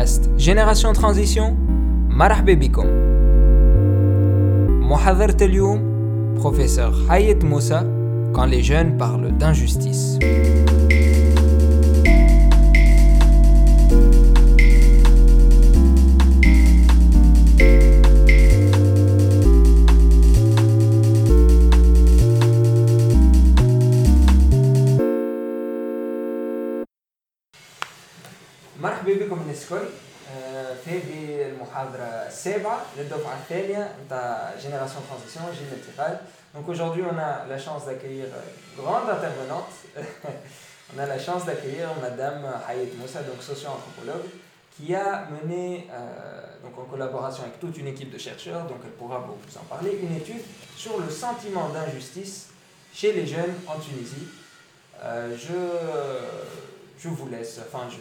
بودكاست جينيراسيون ترانزيسيون مرحبا بكم محاضرة اليوم بروفيسور حيت موسى quand les jeunes parlent d'injustice السابعة للدفعة الثانية نتاع جينيراسيون ترانزيسيون جيل الانتقال Donc aujourd'hui, on a la chance d'accueillir une grande intervenante. on a la chance d'accueillir Madame Hayet Moussa, donc socio-anthropologue, qui a mené, euh, donc en collaboration avec toute une équipe de chercheurs, donc elle pourra vous en parler, une étude sur le sentiment d'injustice chez les jeunes en Tunisie. Euh, je, je vous laisse, enfin je,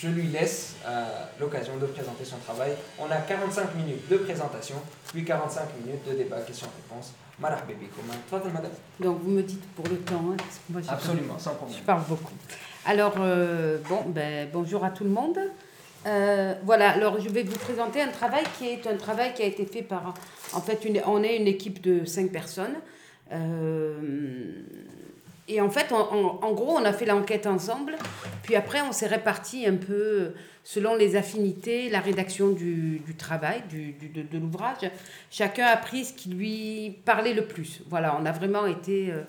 je lui laisse euh, l'occasion de présenter son travail. On a 45 minutes de présentation, puis 45 minutes de débat, questions-réponses. Donc vous me dites pour le temps. Hein, moi, Absolument, sans problème. Je parle beaucoup. Alors, euh, bon, ben, bonjour à tout le monde. Euh, voilà, alors je vais vous présenter un travail qui est un travail qui a été fait par, en fait, une, on est une équipe de cinq personnes. Euh, et en fait, en, gros, on a fait l'enquête ensemble. Puis après, on s'est réparti un peu selon les affinités, la rédaction du, du travail, du, de, de l'ouvrage. Chacun a pris ce qui lui parlait le plus. Voilà, on a vraiment été. Euh,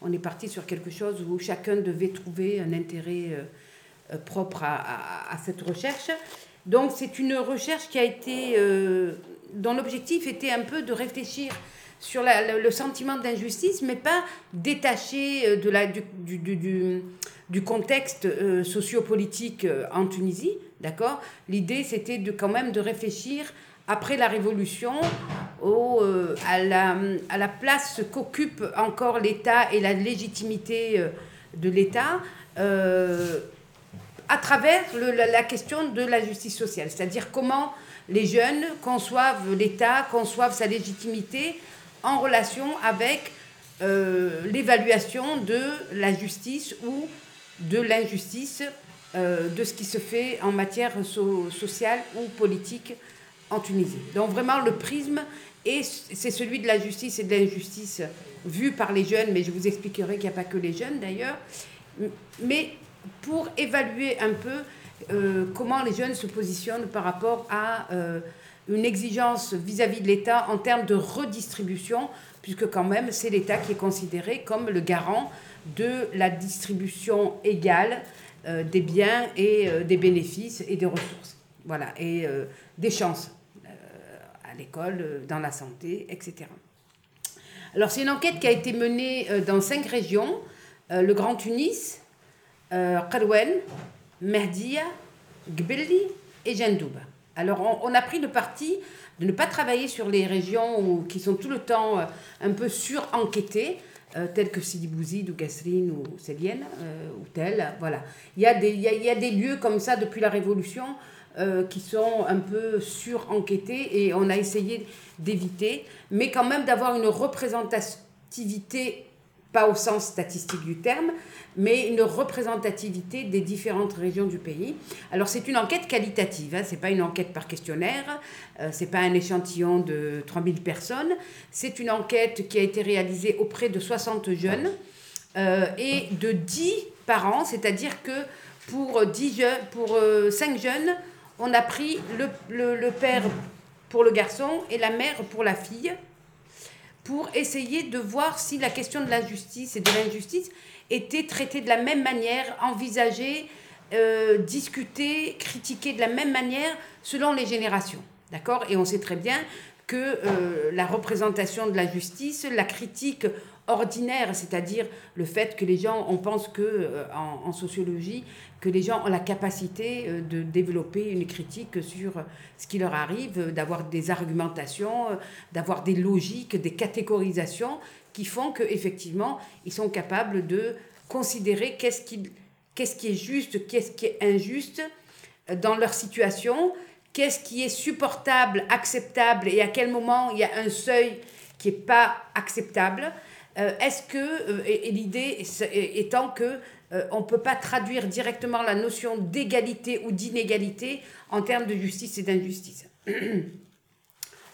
on est parti sur quelque chose où chacun devait trouver un intérêt euh, euh, propre à, à, à, cette recherche. Donc, c'est une recherche qui a été. dont l'objectif était un peu de réfléchir sur le, sentiment d'injustice, mais pas détaché euh, de la, du, du, du, du contexte euh, sociopolitique euh, en Tunisie. D'accord? L'idée, c'était de, quand même de réfléchir, après la Révolution, au, à, la, à la place qu'occupe encore l'État et la légitimité de l'État à travers le, la question de la justice sociale. C'est-à-dire comment les jeunes conçoivent l'État, conçoivent sa légitimité en relation avec euh, l'évaluation de la justice ou de l'injustice euh, de ce qui se fait en matière sociale ou politique en Tunisie. Donc vraiment le prisme, et c'est celui de la justice et de l'injustice vue par les jeunes, mais je vous expliquerai qu'il n'y a pas que les jeunes d'ailleurs, mais pour évaluer un peu euh, comment les jeunes se positionnent par rapport à une exigence vis-à-vis de l'État en termes de redistribution, puisque quand même c'est l'État qui est considéré comme le garant de la distribution égale euh, des biens et euh, des bénéfices et des ressources. Voilà, et euh, des chances à l'école, dans la santé, etc. Alors c'est une enquête qui a été menée dans cinq régions, le Grand Tunis, Qarwen, Merdia, Gbelli et Jendouba. Alors, on, a pris le parti de ne pas travailler sur les régions qui sont tout le temps euh, un peu sur-enquêtées, euh, telles que Sidi Bouzid ou Gassrine ou Célienne, euh, ou telles. Voilà. Il y, a des, lieux comme ça depuis la Révolution qui sont un peu sur-enquêtés et on a essayé d'éviter, mais quand même d'avoir une représentativité pas au sens statistique du terme, mais une représentativité des différentes régions du pays. Alors c'est une enquête qualitative, hein, ce n'est pas une enquête par questionnaire, euh, ce n'est pas un échantillon de 3000 personnes, c'est une enquête qui a été réalisée auprès de 60 jeunes euh, et de 10 parents, c'est-à-dire que pour, 10 jeunes, pour 5 euh, jeunes, on a pris le, le père pour le garçon et la mère pour la fille pour essayer de voir si la question de la justice et de l'injustice était traitée de la même manière, envisagée, euh, discutée, critiquée de la même manière selon les générations. D'accord? Et on sait très bien que euh, la représentation de la justice, la critique ordinaire, c'est-à-dire le fait que les gens, on pense que euh, en, sociologie, que les gens ont la capacité euh, de développer une critique sur ce qui leur arrive, d'avoir des argumentations, euh, d'avoir des logiques, des catégorisations qui font qu'effectivement, ils sont capables de considérer qu'est-ce qui, qu'est-ce qui est juste, qu'est-ce qui est injuste dans leur situation, qu'est-ce qui est supportable, acceptable et à quel moment il y a un seuil qui n'est pas acceptable. Est-ce que, et, l'idée étant que on ne peut pas traduire directement la notion d'égalité ou d'inégalité en termes de justice et d'injustice.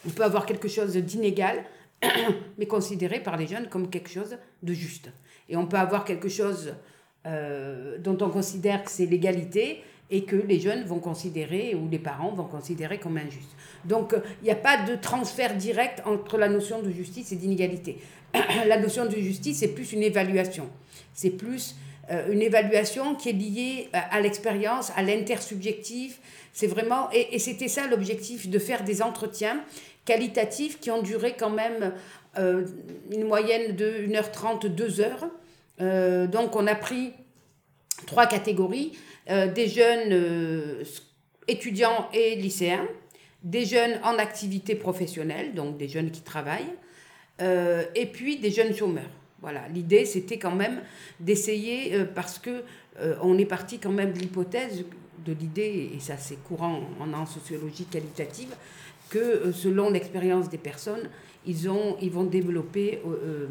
on peut avoir quelque chose d'inégal, mais considéré par les jeunes comme quelque chose de juste. Et on peut avoir quelque chose euh, dont on considère que c'est l'égalité et que les jeunes vont considérer, ou les parents vont considérer comme injuste. Donc il n'y a pas de transfert direct entre la notion de justice et d'inégalité. la notion de justice, c'est plus une évaluation. C'est plus euh, une évaluation qui est liée à, l'expérience, à l'intersubjectif. C'est vraiment, et, et c'était ça l'objectif, de faire des entretiens qualitatifs qui ont duré quand même euh, une moyenne de 1h30, 2 heures. Euh, donc on a pris trois catégories, euh, des jeunes étudiants et lycéens, des jeunes en activité professionnelle, donc des jeunes qui travaillent, et puis des jeunes chômeurs. Voilà, l'idée c'était quand même d'essayer, parce que on est parti quand même de l'hypothèse, de l'idée, et ça c'est courant en sociologie qualitative, que euh, selon l'expérience des personnes, ils, ont, ils vont développer euh, euh,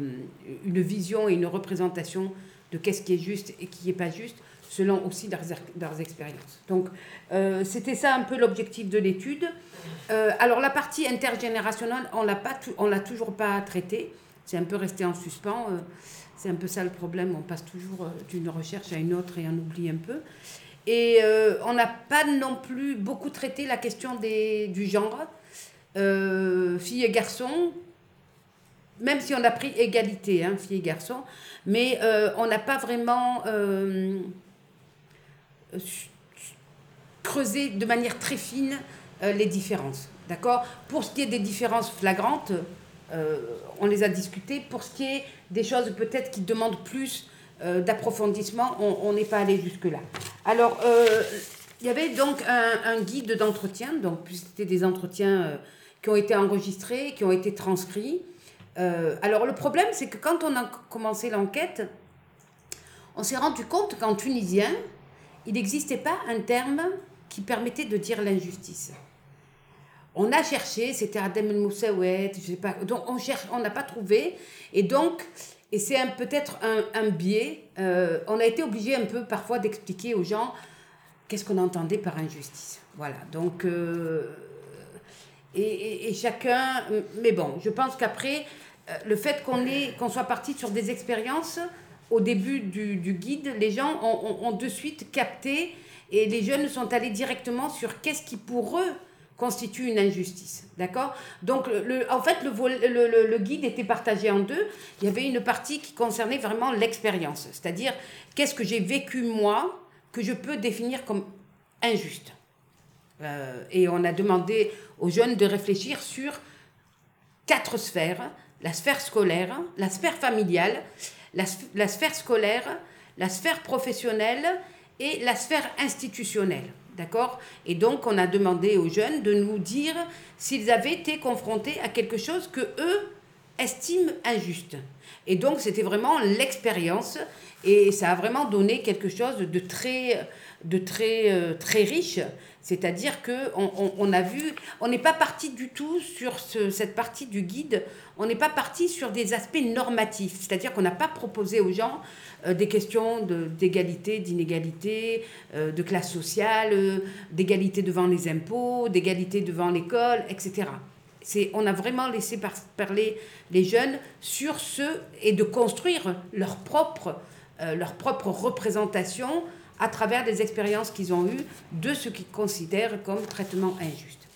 une vision et une représentation de qu'est-ce qui est juste et qui n'est pas juste, selon aussi leurs, expériences. Donc, c'était ça un peu l'objectif de l'étude. alors, la partie intergénérationnelle, on ne l'a toujours pas traitée. C'est un peu resté en suspens. c'est un peu ça le problème. On passe toujours d'une recherche à une autre et on oublie un peu. Et on n'a pas non plus beaucoup traité la question des, du genre euh, filles et garçons, même si on a pris égalité, hein, filles et garçons, mais euh, on n'a pas vraiment euh, creusé de manière très fine les différences. D'accord? Pour ce qui est des différences flagrantes, on les a discutées. Pour ce qui est des choses peut-être qui demandent plus d'approfondissement, on n'est pas allé jusque-là. Alors, il y avait donc un, un guide d'entretien, donc c'était des entretiens qui ont été enregistrés, qui ont été transcrits. Euh, alors le problème, c'est que quand on a commencé l'enquête, on s'est rendu compte qu'en tunisien, il n'existait pas un terme qui permettait de dire l'injustice. On a cherché, c'était Adem El Moussawet, je sais pas, donc on cherche, on n'a pas trouvé, et donc, et c'est peut-être un, un, biais, euh, on a été obligé un peu parfois d'expliquer aux gens qu'est-ce qu'on entendait par injustice. Voilà, donc euh, et, chacun. Mais bon, je pense qu'après, euh, le fait qu'on qu'on soit parti sur des expériences au début du, du guide, les gens ont, ont, de suite capté et les jeunes sont allés directement sur qu'est-ce qui pour eux constitue une injustice. D'accord? Donc, le, en fait, le, le, le, guide était partagé en deux. Il y avait une partie qui concernait vraiment l'expérience, c'est-à-dire qu'est-ce que j'ai vécu moi que je peux définir comme injuste. Euh, et on a demandé aux jeunes de réfléchir sur quatre sphères, la sphère scolaire, la sphère familiale, la, la sphère scolaire, la sphère professionnelle et la sphère institutionnelle. D'accord? Et donc, on a demandé aux jeunes de nous dire s'ils avaient été confrontés à quelque chose que eux estiment injuste. Et donc, c'était vraiment l'expérience et ça a vraiment donné quelque chose de très, de très, euh, très riche c'est-à-dire qu'on on, a vu, on n'est pas parti du tout sur cette partie du guide, on n'est pas parti sur des aspects normatifs, c'est-à-dire qu'on n'a pas proposé aux gens euh, des questions d'égalité, d'inégalité, euh, de classe sociale, euh, d'égalité devant les impôts, d'égalité devant l'école, etc. On a vraiment laissé parler les jeunes sur ce et de construire leur propre, leur propre représentation à travers des expériences qu'ils ont eues de ce qu'ils considèrent comme traitement injuste.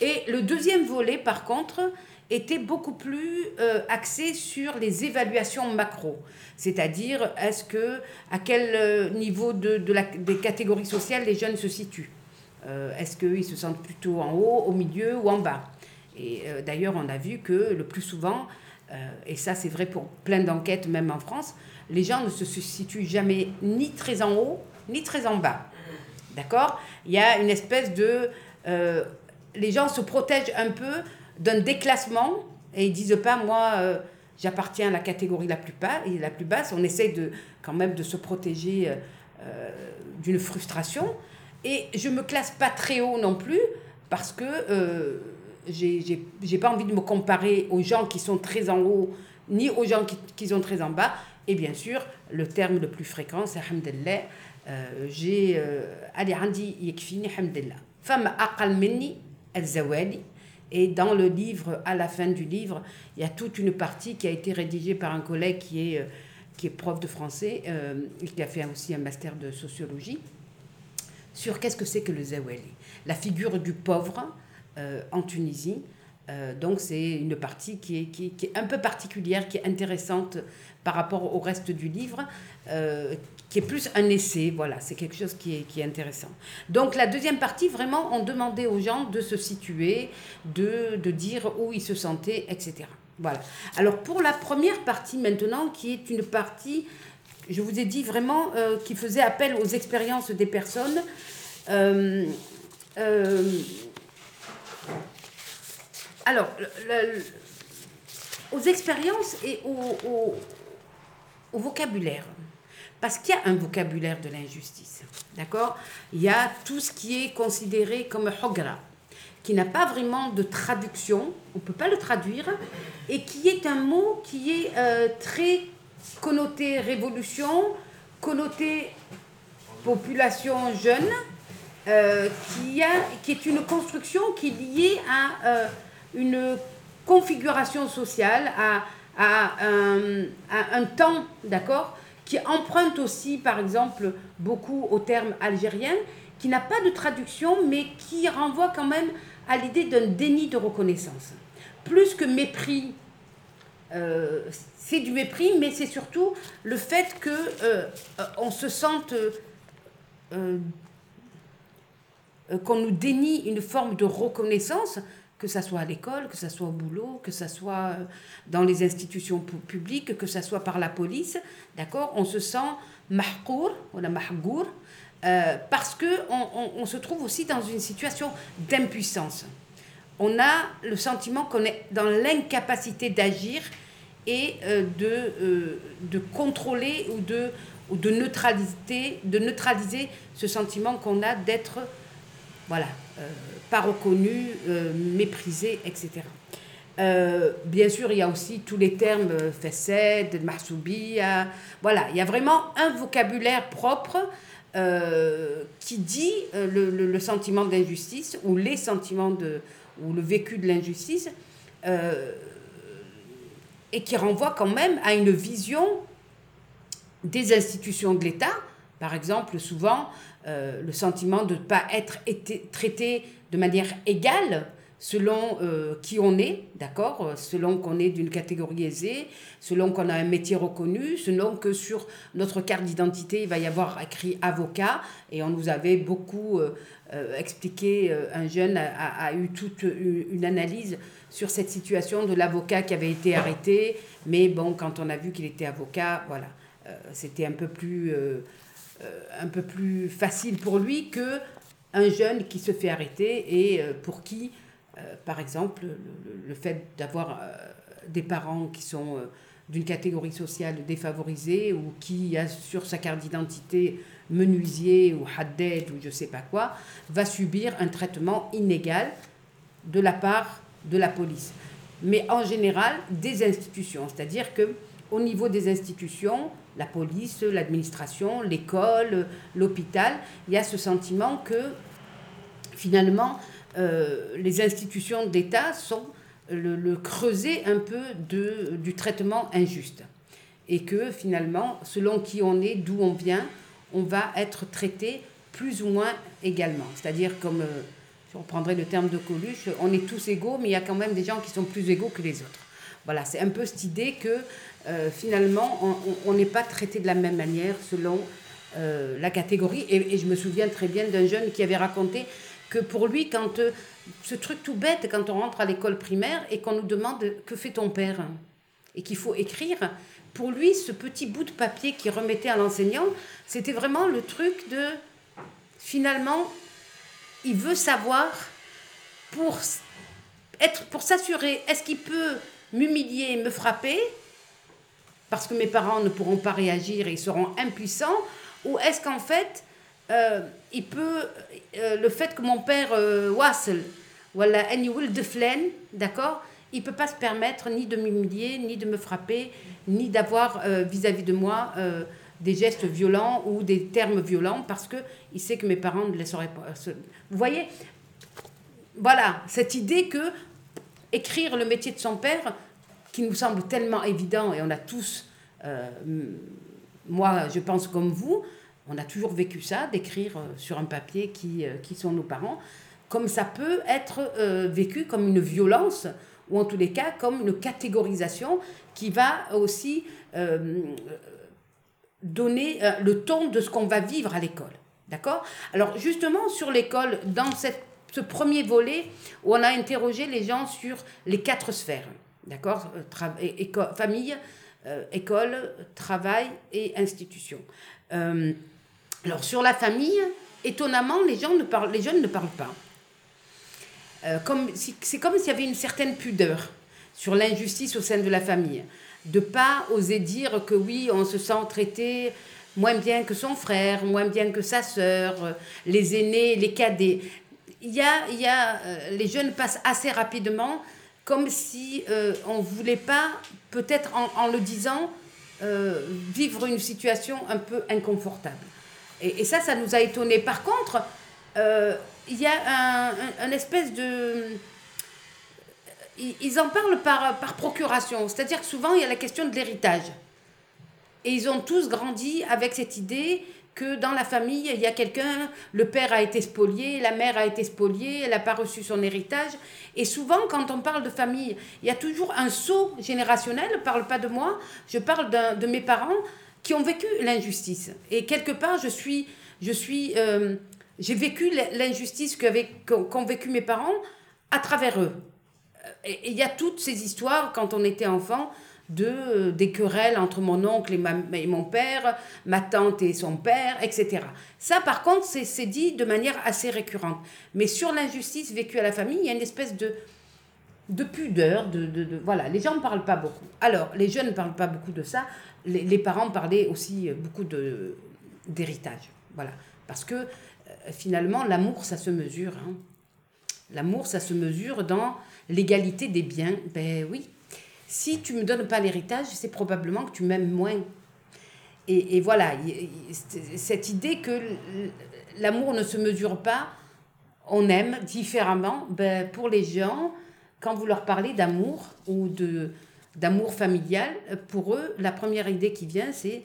Et le deuxième volet, par contre, était beaucoup plus euh, axé sur les évaluations macro, c'est-à-dire est-ce que à quel euh, niveau de, des catégories sociales les jeunes se situent? Euh, est-ce qu'ils se sentent plutôt en haut, au milieu ou en bas? Et d'ailleurs, on a vu que le plus souvent, et ça c'est vrai pour plein d'enquêtes, même en France, les gens ne se situent jamais ni très en haut ni très en bas. D'accord? Il y a une espèce de... Euh, les gens se protègent un peu d'un déclassement et ils disent pas, moi, euh, j'appartiens à la catégorie la plus, basse. On essaie de, quand même de se protéger euh, d'une frustration. Et je me classe pas très haut non plus parce que j'ai pas envie de me comparer aux gens qui sont très en haut ni aux gens qui, qui sont très en bas. Et bien sûr, le terme le plus fréquent, c'est Hamdallah. Euh, j'ai. Ali Andi Yekfini Hamdallah. Femme Aqal Minni Al-Zawali. Et dans le livre, à la fin du livre, il y a toute une partie qui a été rédigée par un collègue qui est, euh, qui est prof de français euh, et qui a fait aussi un master de sociologie sur qu'est-ce que c'est que le Zawali. La figure du pauvre en Tunisie. donc c'est une partie qui est, qui, est, un peu particulière, qui est intéressante par rapport au reste du livre, euh, qui est plus un essai. Voilà, c'est quelque chose qui est, intéressant. Donc la deuxième partie, vraiment, on demandait aux gens de se situer, de, dire où ils se sentaient, etc. Voilà. Alors pour la première partie maintenant, qui est une partie, je vous ai dit vraiment, euh, qui faisait appel aux expériences des personnes. Euh, alors, le, aux expériences et au vocabulaire. Parce qu'il y a un vocabulaire de l'injustice. D'accord? Il y a tout ce qui est considéré comme hogra, qui n'a pas vraiment de traduction, on ne peut pas le traduire, et qui est un mot qui est euh, très connoté révolution, connoté population jeune, euh, qui, a, qui est une construction qui est liée à euh, une configuration sociale, à à un, temps, d'accord, qui emprunte aussi, par exemple, beaucoup au terme algérien, qui n'a pas de traduction, mais qui renvoie quand même à l'idée d'un déni de reconnaissance. Plus que mépris, euh, c'est du mépris, mais c'est surtout le fait que euh, on se sente euh, qu'on nous dénie une forme de reconnaissance que ce soit à l'école, que ce soit au boulot, que ce soit euh, dans les institutions publiques, que ce soit par la police, d'accord On se sent mahkour, on a mahgour, euh, parce qu'on on, se trouve aussi dans une situation d'impuissance. On a le sentiment qu'on est dans l'incapacité d'agir et euh, de, de contrôler ou de, ou de, neutraliser, de neutraliser ce sentiment qu'on a d'être voilà, pas reconnu, euh, méprisé, etc. Euh, bien sûr, il y a aussi tous les termes euh, Fessed, Mahsoubi. Voilà, il y a vraiment un vocabulaire propre qui dit le, sentiment d'injustice ou les sentiments ou le vécu de l'injustice et qui renvoie quand même à une vision des institutions de l'État. Par exemple, souvent, le sentiment de ne pas être traité de manière égale selon euh, qui on est, d'accord Selon qu'on est d'une catégorie aisée, selon qu'on a un métier reconnu, selon que sur notre carte d'identité, il va y avoir écrit avocat. Et on nous avait beaucoup euh, euh, expliqué, un jeune a, eu toute une analyse sur cette situation de l'avocat qui avait été arrêté. Mais bon, quand on a vu qu'il était avocat, voilà, c'était un peu plus... un peu plus facile pour lui que un jeune qui se fait arrêter et euh, pour qui, euh, par exemple, le, fait d'avoir euh, des parents qui sont d'une catégorie sociale défavorisée ou qui a sur sa carte d'identité menuisier ou hadded ou je sais pas quoi, va subir un traitement inégal de la part de la police. Mais en général, des institutions. C'est-à-dire que au niveau des institutions, la police, l'administration, l'école, l'hôpital, il y a ce sentiment que finalement, euh, les institutions d'État sont le, creuset un peu de, du traitement injuste. Et que finalement, selon qui on est, d'où on vient, on va être traité plus ou moins également. C'est-à-dire comme, euh, si on prendrait le terme de Coluche, on est tous égaux, mais il y a quand même des gens qui sont plus égaux que les autres. Voilà, c'est un peu cette idée que euh, finalement, on n'est pas traité de la même manière selon euh, la catégorie. Et, je me souviens très bien d'un jeune qui avait raconté que pour lui, quand euh, ce truc tout bête, quand on rentre à l'école primaire et qu'on nous demande que fait ton père? Et qu'il faut écrire, pour lui, ce petit bout de papier qu'il remettait à l'enseignant, c'était vraiment le truc de finalement, il veut savoir pour pour s'assurer est-ce qu'il peut m'humilier, me frapper parce que mes parents ne pourront pas réagir et ils seront impuissants ou est-ce qu'en fait euh, il peut euh, le fait que mon père euh, wasl voilà de d'accord il ne peut pas se permettre ni de m'humilier, ni de me frapper, ni d'avoir vis-à-vis de moi des gestes violents ou des termes violents parce qu'il sait que mes parents ne laisseraient pas. Vous voyez? Voilà, cette idée que écrire le métier de son père, qui nous semble tellement évident, et on a tous, euh, moi je pense comme vous, on a toujours vécu ça, d'écrire sur un papier qui, qui sont nos parents, comme ça peut être vécu comme une violence ou en tous les cas comme une catégorisation qui va aussi euh, donner euh, le ton de ce qu'on va vivre à l'école. D'accord? Alors justement sur l'école, dans cette, ce premier volet où on a interrogé les gens sur les quatre sphères, d'accord? Euh, Famille, école, travail et institution. alors sur la famille, étonnamment, les, gens ne parlent, les jeunes ne parlent pas. Euh, c'est comme s'il y avait une certaine pudeur sur l'injustice au sein de la famille. De pas oser dire que oui, on se sent traité moins bien que son frère, moins bien que sa sœur, euh, les aînés, les cadets. Il y a, il y a, euh, les jeunes passent assez rapidement comme si on ne voulait pas, peut-être en, le disant, vivre une situation un peu inconfortable. Et, ça, ça nous a étonnés. Par contre, il y a un, espèce de... Ils en parlent par, par procuration, c'est-à-dire que souvent il y a la question de l'héritage. Et ils ont tous grandi avec cette idée que dans la famille, il y a quelqu'un, le père a été spolié, la mère a été spoliée, elle n'a pas reçu son héritage. Et souvent, quand on parle de famille, il y a toujours un saut générationnel, ne parle pas de moi, je parle de mes parents qui ont vécu l'injustice. Et quelque part, je suis, je suis euh, j'ai vécu l'injustice qu'ont vécu mes parents à travers eux. Et il y a toutes ces histoires, quand on était enfant, de, euh, des querelles entre mon oncle et, et, mon père, ma tante et son père, etc. Ça, par contre, c'est dit de manière assez récurrente. Mais sur l'injustice vécue à la famille, il y a une espèce de, de pudeur, de, de, voilà, les gens ne parlent pas beaucoup. Alors, les jeunes ne parlent pas beaucoup de ça, les, les parents parlaient aussi beaucoup d'héritage, voilà, parce que euh, finalement, l'amour, ça se mesure. Hein. L'amour, ça se mesure dans l'égalité des biens. Ben oui. Si tu me donnes pas l'héritage, c'est probablement que tu m'aimes moins. Et, et, voilà, cette idée que l'amour ne se mesure pas, on aime différemment. Ben, pour les gens, quand vous leur parlez d'amour ou de d'amour familial, pour eux, la première idée qui vient, c'est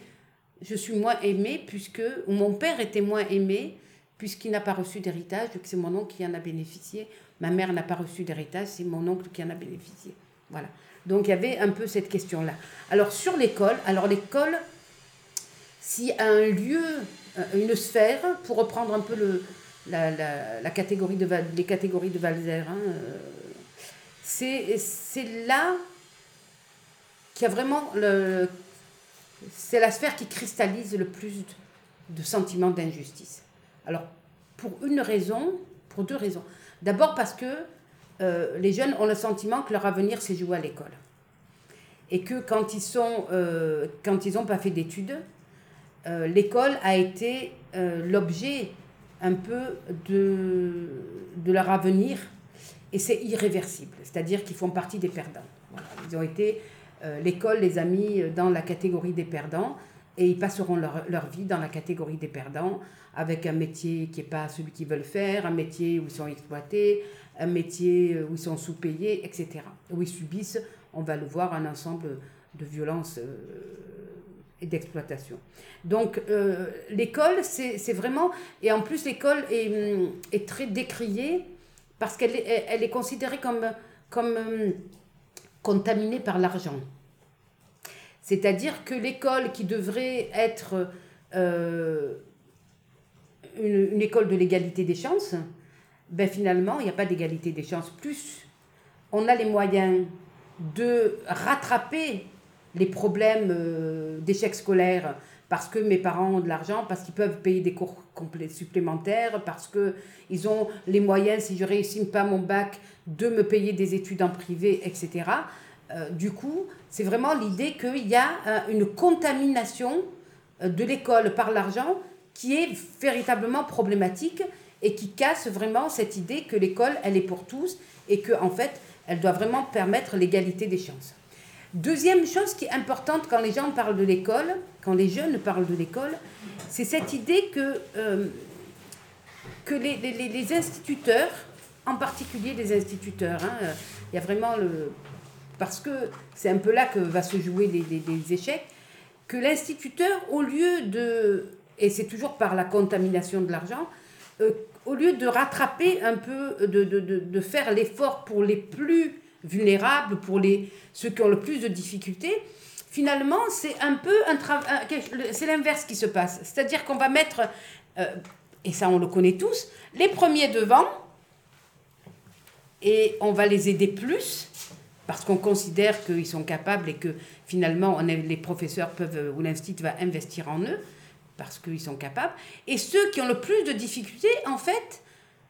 je suis moins aimé puisque ou mon père était moins aimé puisqu'il n'a pas reçu d'héritage, que c'est mon oncle qui en a bénéficié. Ma mère n'a pas reçu d'héritage, c'est mon oncle qui en a bénéficié. Voilà. Donc il y avait un peu cette question-là. Alors sur l'école, alors l'école, si un lieu, euh, une sphère, pour reprendre un peu les catégories de Valzer, hein, euh, c'est là qu'il y a vraiment. C'est la sphère qui cristallise le plus de sentiments d'injustice. Alors, pour une raison, pour deux raisons. D'abord parce que euh, les jeunes ont le sentiment que leur avenir s'est joué à l'école. Et que quand ils sont, euh, quand ils n'ont pas fait d'études, euh, l'école a été l'objet un peu de, de leur avenir et c'est irréversible. C'est-à-dire qu'ils font partie des perdants. Ils ont été, l'école les a mis dans la catégorie des perdants et ils passeront leur, leur, vie dans la catégorie des perdants avec un métier qui n'est pas celui qu'ils veulent faire, un métier où ils sont exploités, un métier où ils sont sous-payés, etc. Où ils subissent, on va le voir, un ensemble de violences euh, et d'exploitation. Donc euh, l'école, c'est vraiment... Et en plus, l'école est, hum, est, très décriée parce qu'elle est, elle est considérée comme, comme hum, contaminée par l'argent. C'est-à-dire que l'école qui devrait être euh, une, école de l'égalité des chances, ben finalement, il n'y a pas d'égalité des chances. Plus on a les moyens de rattraper les problèmes euh, d'échec scolaire parce que mes parents ont de l'argent, parce qu'ils peuvent payer des cours supplémentaires, parce qu'ils ont les moyens, si je ne réussis pas mon bac, de me payer des études en privé, etc. Euh, du coup, c'est vraiment l'idée qu'il y a une contamination euh, de l'école par l'argent qui est véritablement problématique et qui casse vraiment cette idée que l'école, elle est pour tous et que en fait, Elle doit vraiment permettre l'égalité des chances. Deuxième chose qui est importante quand les gens parlent de l'école, quand les jeunes parlent de l'école, c'est cette idée que, euh, que les, les, instituteurs, en particulier les instituteurs, hein, euh, il y a vraiment le... Parce que c'est un peu là que va se jouer les, les échecs, que l'instituteur, au lieu de... Et c'est toujours par la contamination de l'argent, euh, au lieu de rattraper un peu, de, de, de, de faire l'effort pour les plus vulnérables, pour les, ceux qui ont le plus de difficultés, finalement, c'est un peu un c'est l'inverse qui se passe. C'est-à-dire qu'on va mettre, euh, et ça on le connaît tous, les premiers devant, et on va les aider plus, parce qu'on considère qu'ils sont capables et que finalement les professeurs peuvent, ou l'institut va investir en eux, parce qu'ils sont capables. Et ceux qui ont le plus de difficultés, en fait,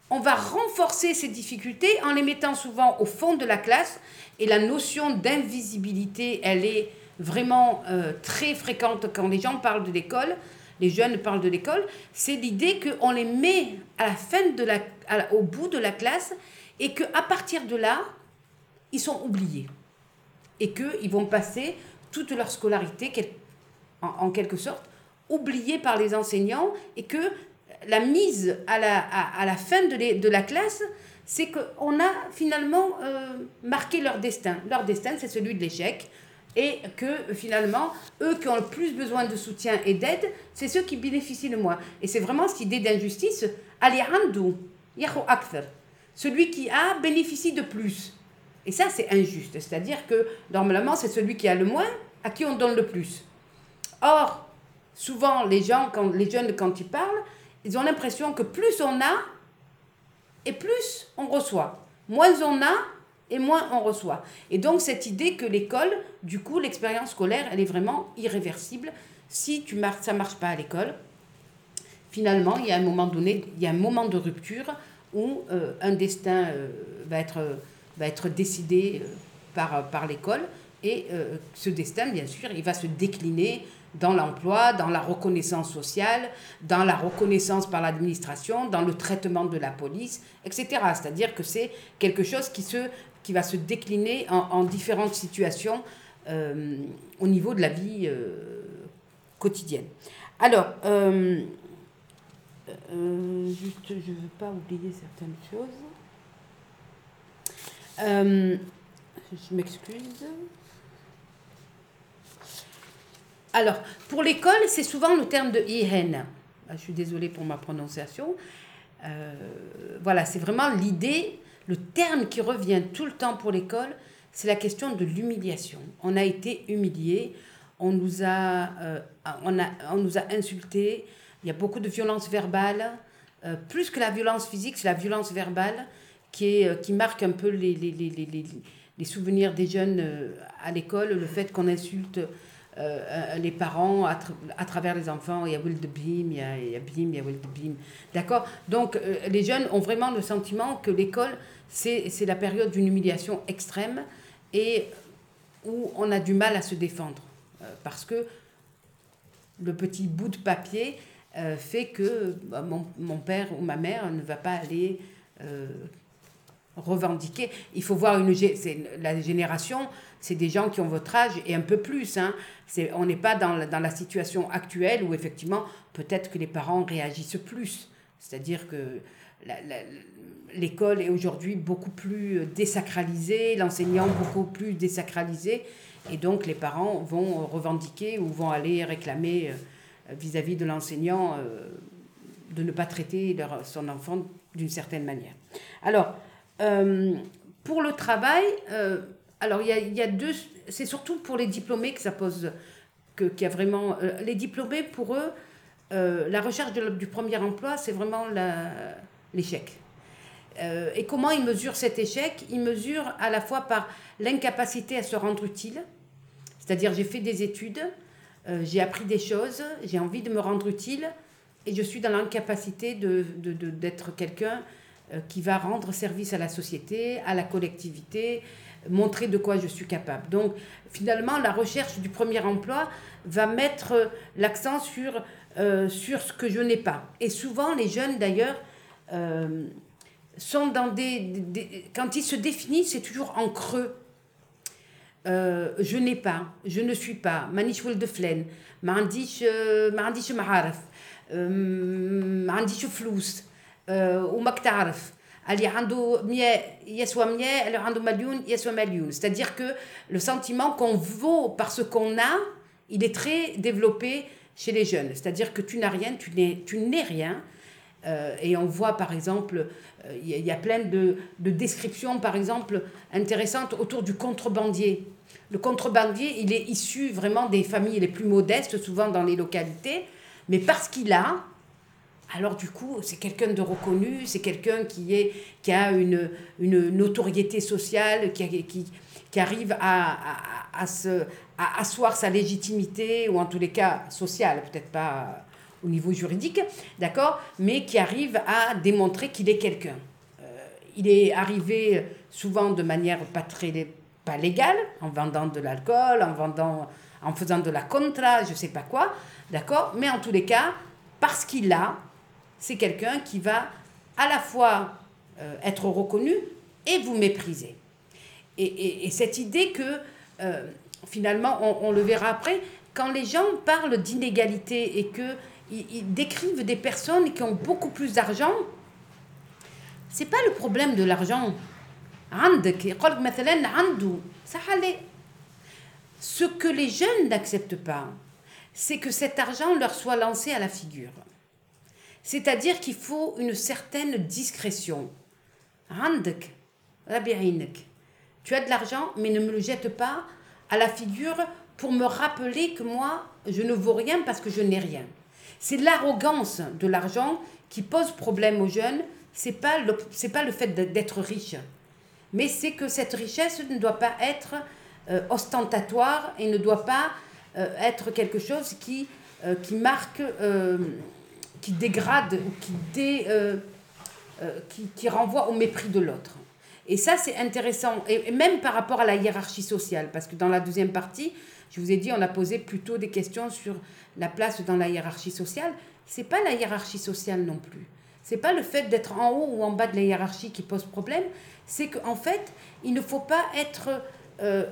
on va renforcer ces difficultés en les mettant souvent au fond de la classe. Et la notion d'invisibilité, elle est vraiment euh, très fréquente quand les gens parlent de l'école, les jeunes parlent de l'école. C'est l'idée qu'on les met à la fin de la, au bout de la classe et qu'à partir de là, ils sont oubliés. Et qu'ils vont passer toute leur scolarité, en quelque sorte, oubliés par les enseignants et que la mise à la, à, la fin de, de, la classe, c'est qu'on a finalement euh, marqué leur destin. Leur destin, c'est celui de l'échec. Et que finalement, eux qui ont le plus besoin de soutien et d'aide, c'est ceux qui bénéficient le moins. Et c'est vraiment cette idée d'injustice. Celui qui a bénéficie de plus. Et ça, c'est injuste. C'est-à-dire que normalement, c'est celui qui a le moins à qui on donne le plus. Or, souvent, les gens, quand, les jeunes, quand ils parlent, ils ont l'impression que plus on a, et plus on reçoit. Moins on a, et moins on reçoit. Et donc cette idée que l'école, du coup, l'expérience scolaire, elle est vraiment irréversible. Si tu ça marche pas à l'école, finalement, il y a un moment donné, il y a un moment de rupture où euh, un destin euh, va, être, va être décidé euh, par, par l'école. Et ce destin, bien sûr, il va se décliner dans l'emploi, dans la reconnaissance sociale, dans la reconnaissance par l'administration, dans le traitement de la police, etc. C'est-à-dire que c'est quelque chose qui, se, qui va se décliner en, différentes situations euh, au niveau de la vie euh, quotidienne. Alors, euh, juste, je ne veux pas oublier certaines choses. je m'excuse. Alors, pour l'école, c'est souvent le terme de ihen. Ah, je suis désolée pour ma prononciation. Euh, voilà, c'est vraiment l'idée, le terme qui revient tout le temps pour l'école, c'est la question de l'humiliation. On a été humilié, on nous a, euh, on a, on nous a insulté, il y a beaucoup de violence verbale. Euh, plus que la violence physique, c'est la violence verbale qui, est, qui marque un peu les, les, les, les, les souvenirs des jeunes à l'école, le fait qu'on insulte euh, les parents à, travers les enfants. Il y a Will de il y a, il il y a Will de. D'accord? Donc, euh, les jeunes ont vraiment le sentiment que l'école, c'est la période d'une humiliation extrême et où on a du mal à se défendre. Euh, parce que le petit bout de papier fait que bah, mon, mon, père ou ma mère ne va pas aller revendiquer. Il faut voir une, la génération, c'est des gens qui ont votre âge et un peu plus. Hein. on n'est pas dans la, dans la situation actuelle où effectivement peut-être que les parents réagissent plus. C'est-à-dire que l'école est aujourd'hui beaucoup plus désacralisée, l'enseignant beaucoup plus désacralisé, et donc les parents vont revendiquer ou vont aller réclamer euh, vis-à-vis de l'enseignant euh, de ne pas traiter leur, son enfant d'une certaine manière. Alors, euh, pour le travail, euh, alors il y a, deux, c'est surtout pour les diplômés que ça pose, qu'il y a vraiment, euh, les diplômés pour eux, la recherche du premier emploi, c'est vraiment l'échec. et comment ils mesurent cet échec? Ils mesurent à la fois par l'incapacité à se rendre utile, c'est-à-dire j'ai fait des études, j'ai appris des choses, j'ai envie de me rendre utile, et je suis dans l'incapacité d'être de, de, quelqu'un euh, qui va rendre service à la société, à la collectivité, montrer de quoi je suis capable. Donc finalement, la recherche du premier emploi va mettre l'accent sur, euh, sur ce que je n'ai pas. Et souvent, les jeunes d'ailleurs, euh, sont dans des, quand ils se définissent, c'est toujours en creux. Euh, je n'ai pas, je ne suis pas, مانيش ولد فلان ما عنديش ما عنديش معارف ما عنديش فلوس وماك تعرف اللي عنده 100 يسوى 100 اللي عنده مليون يسوى مليون c'est-à-dire que le sentiment qu'on vaut parce qu'on a il est très développé chez les jeunes c'est-à-dire que tu n'as rien tu n'es tu n'es rien euh, et on voit par exemple, euh, il y, a plein de, de, descriptions par exemple intéressantes autour du contrebandier. Le contrebandier, il est issu vraiment des familles les plus modestes, souvent dans les localités, mais parce qu'il a, alors du coup, c'est quelqu'un de reconnu, c'est quelqu'un qui, qui a une, une notoriété sociale, qui, qui, qui arrive à, à, à, se, à asseoir sa légitimité, ou en tous les cas sociale, peut-être pas au niveau juridique, d'accord, mais qui arrive à démontrer qu'il est quelqu'un. Euh, il est arrivé souvent de manière pas très pas légale, en vendant de l'alcool, en vendant, en faisant de la contra, je sais pas quoi, d'accord, mais en tous les cas, parce qu'il a, c'est quelqu'un qui va à la fois euh, être reconnu et vous mépriser. Et, et, cette idée que euh, finalement, on, on, le verra après, quand les gens parlent d'inégalité et que ils, décrivent des personnes qui ont beaucoup plus d'argent. C'est pas le problème de l'argent. Ce que les jeunes n'acceptent pas, c'est que cet argent leur soit lancé à la figure. C'est-à-dire qu'il faut une certaine discrétion. Tu as de l'argent, mais ne me le jette pas à la figure pour me rappeler que moi, je ne vaux rien parce que je n'ai rien. C'est l'arrogance de l'argent qui pose problème aux jeunes. C'est pas pas le fait d'être riche, mais c'est que cette richesse ne doit pas être euh, ostentatoire et ne doit pas euh, être quelque chose qui euh, qui marque, qui dégrade ou qui dé, qui, qui renvoie au mépris de l'autre. Et ça, c'est intéressant, et même par rapport à la hiérarchie sociale, parce que dans la deuxième partie, je vous ai dit, on a posé plutôt des questions sur la place dans la hiérarchie sociale. C'est pas la hiérarchie sociale non plus. C'est pas le fait d'être en haut ou en bas de la hiérarchie qui pose problème. C'est qu'en fait, il ne faut pas être, euh,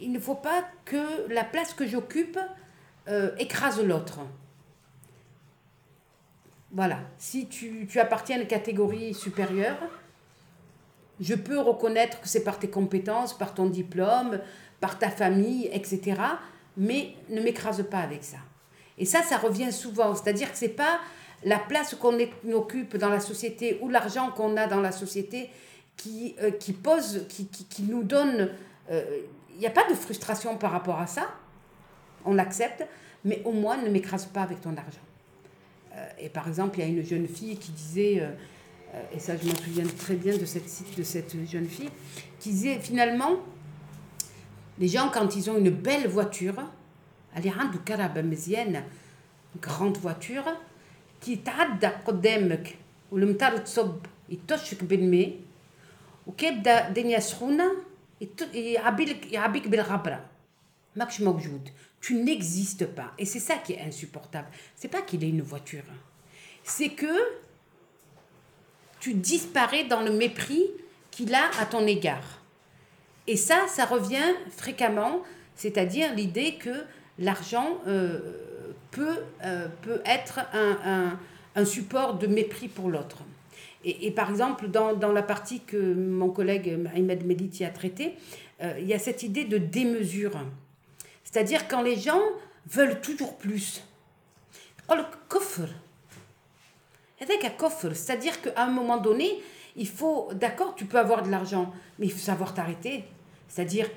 il ne faut pas que la place que j'occupe euh, écrase l'autre. Voilà. Si tu, appartiens à une catégorie supérieure, je peux reconnaître que c'est par tes compétences, par ton diplôme, par ta famille, etc. Mais ne m'écrase pas avec ça. Et ça, ça revient souvent. C'est-à-dire que ce n'est pas la place qu'on occupe dans la société ou l'argent qu'on a dans la société qui, euh, pose, qui, qui, nous donne... Il euh, n'y a pas de frustration par rapport à ça. On l'accepte, mais au moins ne m'écrase pas avec ton argent. Euh, et par exemple, il y a une jeune fille qui disait, et ça je m'en souviens très bien de cette, de cette jeune fille, qui disait finalement, les gens, quand ils ont une belle voiture, اللي عنده كرهبة une grande voiture, qui تعدى قدامك والمطر تصب يطشك بالماء وكيبدا الدنيا سخونة يعبيلك يعبيك بالغبرة ماكش موجود tu n'existes pas et c'est ça qui est insupportable c'est pas qu'il ait une voiture c'est que tu disparais dans le mépris qu'il a à ton égard et ça, ça revient fréquemment, c'est-à-dire l'idée que l'argent euh, peut, euh, peut être un, un, support de mépris pour l'autre. Et, par exemple, dans, dans, la partie que mon collègue Ahmed Mediti a traitée, euh, il y a cette idée de démesure. C'est-à-dire quand les gens veulent toujours plus. C'est-à-dire qu'à un moment donné, il faut, d'accord, tu peux avoir de l'argent, mais il faut savoir t'arrêter. C'est-à-dire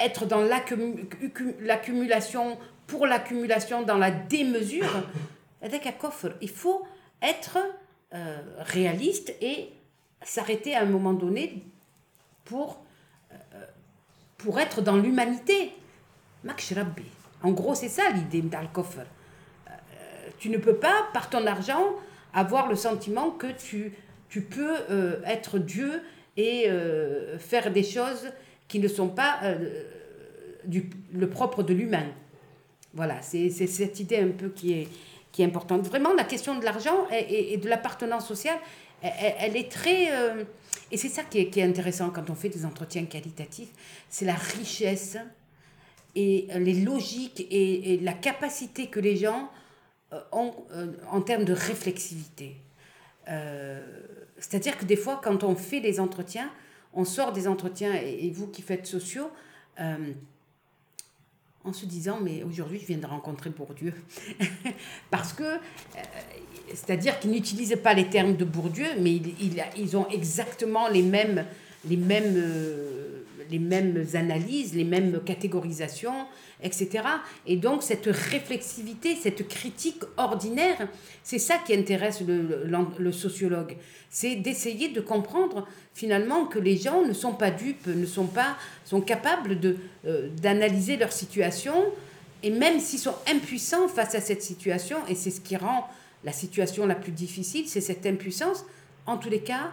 être dans l'accumulation pour l'accumulation, dans la démesure. Il faut être euh, réaliste et s'arrêter à un moment donné pour, euh, pour être dans l'humanité. En gros, c'est ça l'idée coffre. Euh, tu ne peux pas, par ton argent, avoir le sentiment que tu tu peux euh, être Dieu et euh, faire des choses qui ne sont pas du, le propre de l'humain. Voilà, c'est cette idée un peu qui est, qui est importante. Vraiment, la question de l'argent et, de l'appartenance sociale, elle, est très... Et c'est ça qui est, qui est, intéressant quand on fait des entretiens qualitatifs, c'est la richesse et les logiques et, la capacité que les gens euh, ont euh, en termes de réflexivité. C'est-à-dire que des fois, quand on fait des entretiens, on sort des entretiens, et, vous qui faites sociaux, en se disant mais aujourd'hui je viens de rencontrer Bourdieu parce que euh, c'est-à-dire qu'ils n'utilisent pas les termes de Bourdieu mais ils, ils ont exactement les mêmes les mêmes euh, les mêmes analyses les mêmes catégorisations etc. Et donc cette réflexivité, cette critique ordinaire, c'est ça qui intéresse le, sociologue. C'est d'essayer de comprendre finalement que les gens ne sont pas dupes, ne sont pas sont capables de euh, d'analyser leur situation et même s'ils sont impuissants face à cette situation, et c'est ce qui rend la situation la plus difficile, c'est cette impuissance, en tous les cas,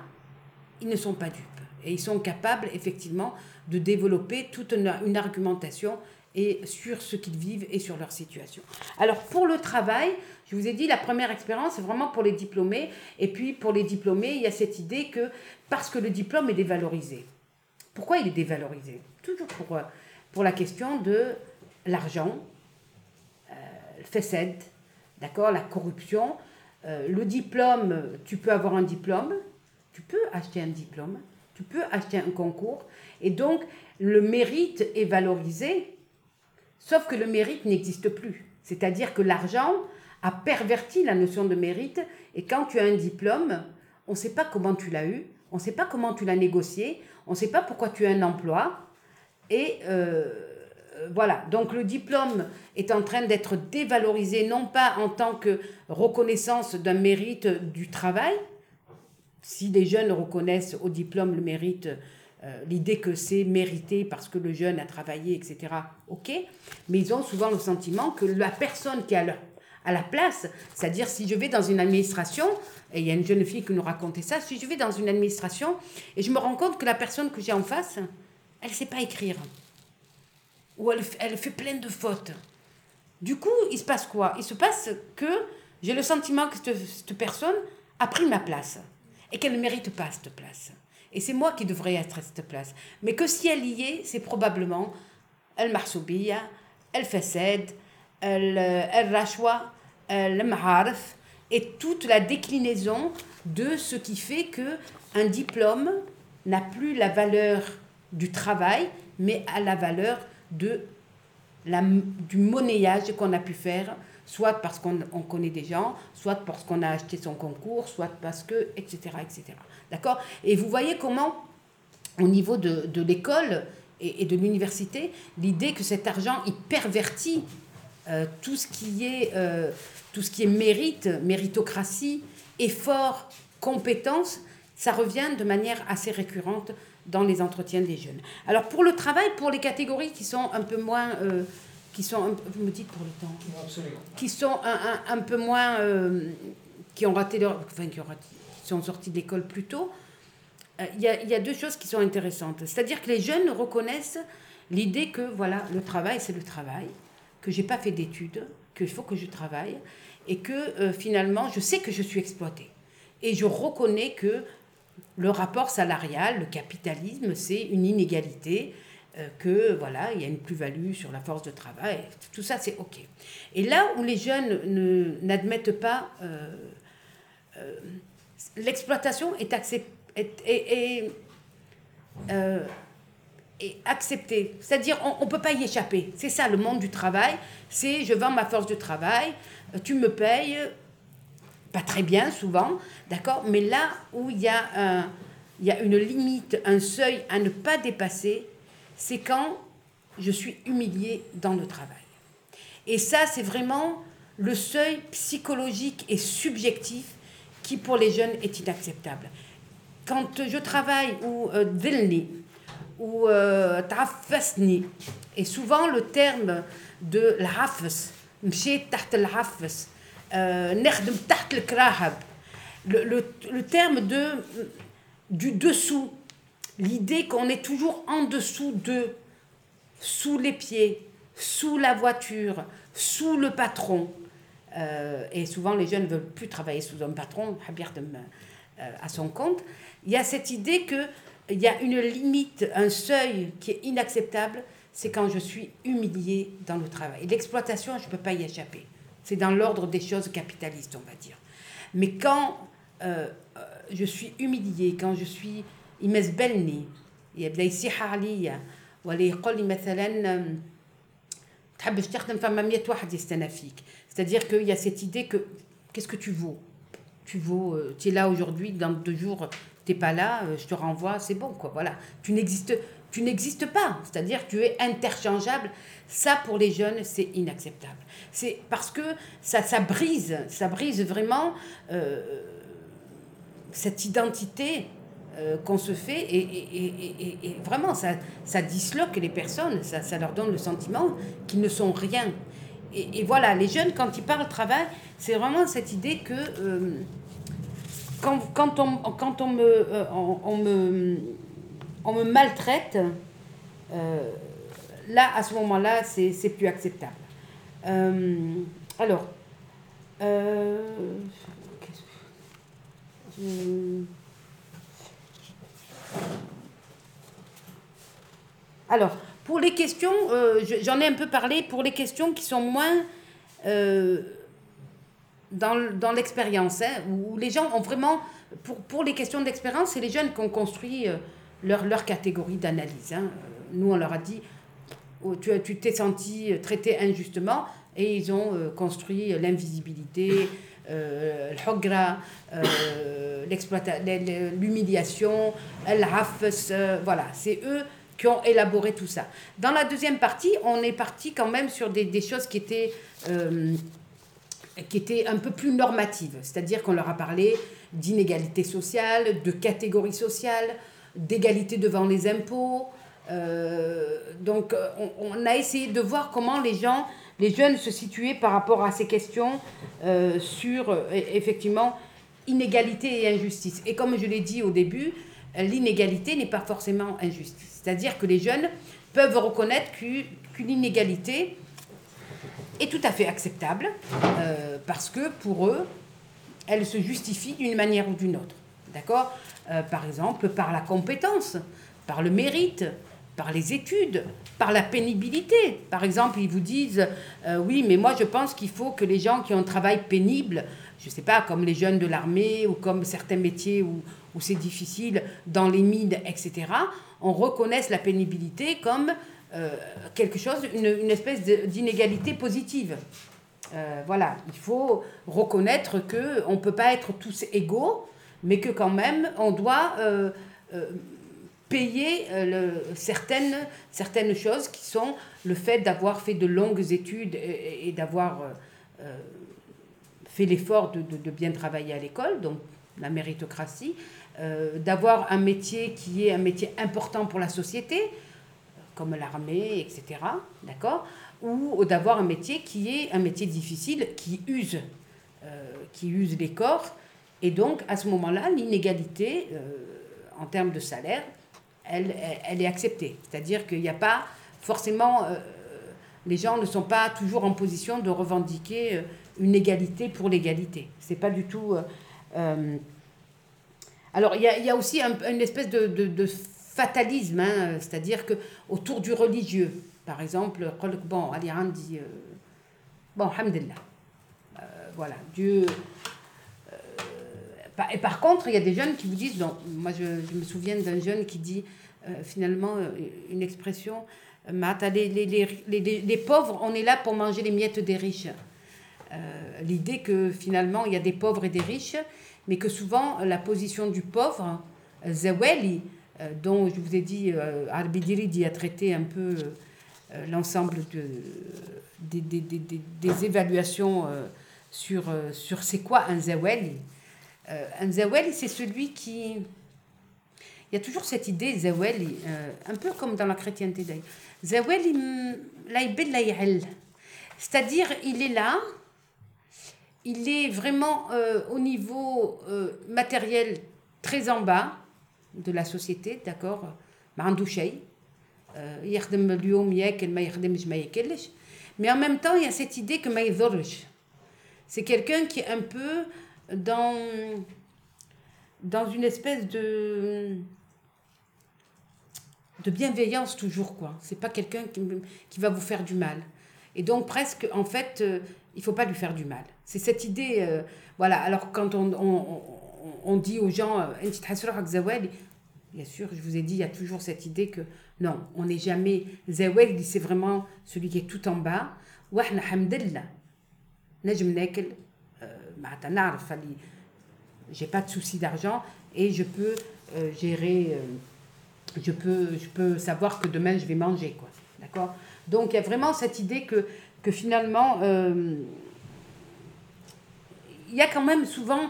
ils ne sont pas dupes. Et ils sont capables effectivement de développer toute une argumentation et sur ce qu'ils vivent et sur leur situation. Alors pour le travail, je vous ai dit, la première expérience, c'est vraiment pour les diplômés. Et puis pour les diplômés, il y a cette idée que parce que le diplôme est dévalorisé. Pourquoi il est dévalorisé? Toujours pour, euh, pour la question de l'argent, euh, le FESED, d'accord, la corruption. Euh, le diplôme, tu peux avoir un diplôme, tu peux acheter un diplôme, tu peux acheter un concours. Et donc, le mérite est valorisé Sauf que le mérite n'existe plus. C'est-à-dire que l'argent a perverti la notion de mérite et quand tu as un diplôme, on ne sait pas comment tu l'as eu, on ne sait pas comment tu l'as négocié, on ne sait pas pourquoi tu as un emploi. Et euh, voilà, donc le diplôme est en train d'être dévalorisé, non pas en tant que reconnaissance d'un mérite du travail, si les jeunes reconnaissent au diplôme le mérite euh, l'idée que c'est mérité parce que le jeune a travaillé, etc. Ok, mais ils ont souvent le sentiment que la personne qui est à, la place, c'est-à-dire si je vais dans une administration, et il y a une jeune fille qui nous racontait ça, si je vais dans une administration et je me rends compte que la personne que j'ai en face, elle ne sait pas écrire, ou elle, elle fait plein de fautes. Du coup, il se passe quoi? Il se passe que j'ai le sentiment que cette personne a pris ma place et qu'elle ne mérite pas cette place. Et c'est moi qui devrais être à cette place. Mais que si elle y est, c'est probablement El Marsoubia, El Fased, El, Rachwa, El Ma'arif, et toute la déclinaison de ce qui fait que un diplôme n'a plus la valeur du travail, mais à la valeur de la, du monnayage qu'on a pu faire, soit parce qu'on connaît des gens, soit parce qu'on a acheté son concours, soit parce que, etc., etc. D'accord? Et vous voyez comment, au niveau de, de l'école et, de l'université, l'idée que cet argent, il pervertit euh, tout, ce qui est, euh, tout ce qui est mérite, méritocratie, effort, compétence, ça revient de manière assez récurrente dans les entretiens des jeunes. Alors pour le travail, pour les catégories qui sont un peu moins... Euh, qui sont, vous me dites pour le temps, Absolument. qui sont un, un, un peu moins, qui ont raté leur, enfin qui ont raté, sont sortis de l'école plus tôt, euh, il y, a, deux choses qui sont intéressantes. C'est-à-dire que les jeunes reconnaissent l'idée que voilà, le travail, c'est le travail, que j'ai pas fait d'études, qu'il faut que je travaille, et que euh, finalement, je sais que je suis exploitée. Et je reconnais que le rapport salarial, le capitalisme, c'est une inégalité, euh, que voilà, il y a une plus-value sur la force de travail, tout ça c'est OK. Et là où les jeunes n'admettent pas l'exploitation euh, est, acceptée. C'est-à-dire, on ne peut pas y échapper. C'est ça le monde du travail. C'est je vends ma force de travail, euh, tu me payes, pas très bien souvent, d'accord? Mais là où il y, a il y a une limite, un seuil à ne pas dépasser, c'est quand je suis humiliée dans le travail. Et ça, c'est vraiment le seuil psychologique et subjectif qui pour les jeunes est inacceptable. Quand je travaille ou euh, ou euh, et souvent le terme de l'hafs, euh, le, le, le terme de, du dessous, l'idée qu'on est toujours en dessous de, sous les pieds, sous la voiture, sous le patron, et souvent les jeunes ne veulent plus travailler sous un patron, à son compte. Il y a cette idée qu'il y a une limite, un seuil qui est inacceptable, c'est quand je suis humiliée dans le travail. L'exploitation, je ne peux pas y échapper. C'est dans l'ordre des choses capitalistes, on va dire. Mais quand euh, euh, je suis humiliée, quand je suis يمزبلني يبدا يصيح عليا ولا يقول لي مثلا تحبش تخدم فما 100 واحد يستنى فيك c'est-à-dire qu'il y a cette idée que qu'est-ce que tu vaux? Tu vaux euh, es là aujourd'hui dans deux jours tu n'es pas là je te renvoie c'est bon quoi voilà. Tu n'existes tu n'existes pas. C'est-à-dire tu es interchangeable. Ça pour les jeunes c'est inacceptable. C'est parce que ça ça brise ça brise vraiment euh, cette identité euh, qu'on se fait et, et, et, vraiment ça, ça disloque les personnes, ça, ça leur donne le sentiment qu'ils ne sont rien. Et, voilà, les jeunes, quand ils parlent travail, c'est vraiment cette idée que euh, quand, quand, on, quand on, me, euh, on, me, on me maltraite, là, à ce moment-là, c'est plus acceptable. alors, alors, pour les questions, euh, j'en ai un peu parlé, pour les questions qui sont moins euh, dans, l'expérience, hein, où les gens ont vraiment, pour, pour les questions d'expérience, c'est les jeunes qui ont construit euh, leur, leur catégorie d'analyse. Hein. Nous, on leur a dit, oh, tu t'es senti traité injustement, et ils ont construit l'invisibilité, euh, euh l'humiliation, euh, voilà, c'est eux qui ont élaboré tout ça. Dans la deuxième partie, on est parti quand même sur des, des choses qui étaient, euh, qui étaient un peu plus normatives, c'est-à-dire qu'on leur a parlé d'inégalité sociale, de catégorie sociale, d'égalité devant les impôts. donc on, a essayé de voir comment les gens les jeunes se situaient par rapport à ces questions euh, sur euh, effectivement inégalité et injustice. Et comme je l'ai dit au début, l'inégalité n'est pas forcément injustice. C'est-à-dire que les jeunes peuvent reconnaître qu'une inégalité est tout à fait acceptable euh, parce que pour eux, elle se justifie d'une manière ou d'une autre. D'accord? Par exemple, par la compétence, par le mérite, par les études, par la pénibilité. Par exemple, ils vous disent, euh, oui, mais moi je pense qu'il faut que les gens qui ont un travail pénible, je ne sais pas, comme les jeunes de l'armée ou comme certains métiers où, où c'est difficile, dans les mines, etc., on reconnaisse la pénibilité comme euh, quelque chose, une, une espèce d'inégalité positive. Euh, voilà, il faut reconnaître qu'on ne peut pas être tous égaux, mais que quand même on doit payer euh, certaines, certaines choses qui sont le fait d'avoir fait de longues études et, d'avoir fait l'effort de, de, bien travailler à l'école, donc la méritocratie, d'avoir un métier qui est un métier important pour la société, comme l'armée, etc. D'accord Ou d'avoir un métier qui est un métier difficile, qui use, qui use les corps. Et donc, à ce moment-là, l'inégalité en termes de salaire elle, elle est acceptée. C'est-à-dire qu'il n'y a pas forcément... Euh, les gens ne sont pas toujours en position de revendiquer euh, une égalité pour l'égalité. C'est pas du tout... Euh, alors, il y a, aussi une espèce de, fatalisme, hein, c'est-à-dire que autour du religieux, par exemple, bon, Aliran dit... bon, alhamdulillah. voilà, Dieu... Et par contre, il y a des jeunes qui vous disent, moi je, me souviens d'un jeune qui dit euh, finalement euh, une expression, euh, les, les, les, les, pauvres, on est là pour manger les miettes des riches. L'idée que finalement il y a des pauvres et des riches, mais que souvent la position du pauvre, Zaweli, dont je vous ai dit, Arbidiri a traité un peu l'ensemble de, des, des, des, des, évaluations sur, sur c'est quoi un Zaweli. un Zaweli, c'est celui qui il y a toujours cette idée, Zaweli, euh, un peu comme dans la chrétienté d'ailleurs. Zaweli, mm, c'est-à-dire, il est là, il est vraiment euh, au niveau euh, matériel très en bas de la société, d'accord mais en même temps il y a cette idée que C'est quelqu'un qui est un peu dans, dans une espèce de, de bienveillance toujours, quoi. C'est pas quelqu'un qui, qui, va vous faire du mal. Et donc, presque, en fait, euh, il faut pas lui faire du mal. C'est cette idée, euh, voilà. Alors, quand on, on, on dit aux gens, euh, bien sûr, je vous ai dit, il y a toujours cette idée que non, on n'est jamais zawel, c'est vraiment celui qui est tout en bas. وإحنا الحمد j'ai pas de souci d'argent et je peux euh, gérer euh, je peux je peux savoir que demain je vais manger quoi d'accord donc il y a vraiment cette idée que que finalement euh, il y a quand même souvent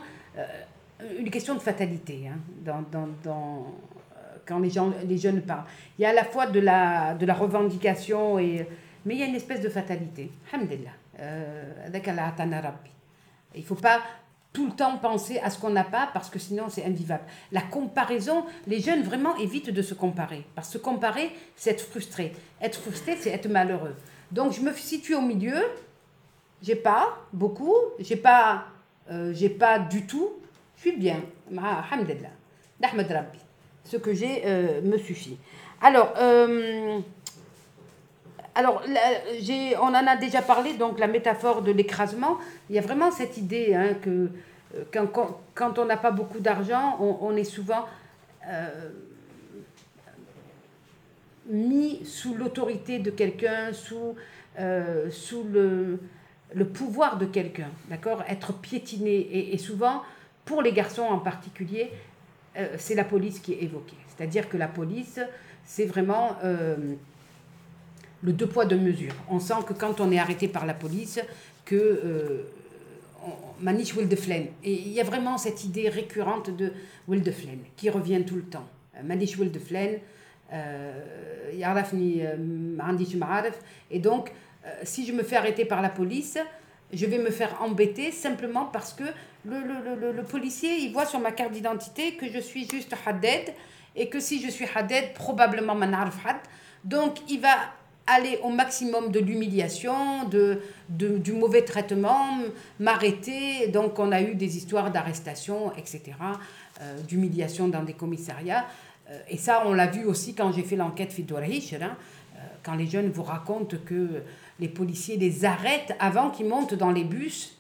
une question de fatalité hein, dans, dans, dans quand les, gens, les jeunes parlent. Il y a à la fois de la, de la revendication, et, mais il y a une espèce de fatalité. Alhamdulillah. Il ne faut pas tout le temps penser à ce qu'on n'a pas parce que sinon c'est invivable. La comparaison, les jeunes vraiment évitent de se comparer. Parce que se comparer, c'est être frustré. Être frustré, c'est être malheureux. Donc je me situe au milieu. J'ai pas beaucoup, j'ai pas, euh, j'ai pas du tout. Je suis bien. Alhamdulillah. Ce que j'ai euh, me suffit. Alors, euh, alors, on en a déjà parlé, donc la métaphore de l'écrasement. Il y a vraiment cette idée hein, que quand, on n'a pas beaucoup d'argent, on, est souvent mis sous l'autorité de quelqu'un, sous, euh, sous le, le, pouvoir de quelqu'un, d'accord? Être piétiné. Et, souvent, pour les garçons en particulier, c'est la police qui est évoquée. C'est-à-dire que la police, c'est vraiment le deux poids, deux mesures. On sent que quand on est arrêté par la police, que euh, Manish Wildeflen. Et il y a vraiment cette idée récurrente de Wildeflen qui revient tout le temps. Euh, Euh, Yarafni Et donc, si je me fais arrêter par la police, je vais me faire embêter simplement parce que le, le, le, le policier, il voit sur ma carte d'identité que je suis juste Haddad et que si je suis Haddad, probablement Manarf Had. Donc, il va aller au maximum de l'humiliation, de, de, du mauvais traitement, m'arrêter. Donc on a eu des histoires d'arrestation, etc., euh, d'humiliation dans des commissariats. Euh, et ça, on l'a vu aussi quand j'ai fait l'enquête Fidorhish, hein, euh, quand les jeunes vous racontent que les policiers les arrêtent avant qu'ils montent dans les bus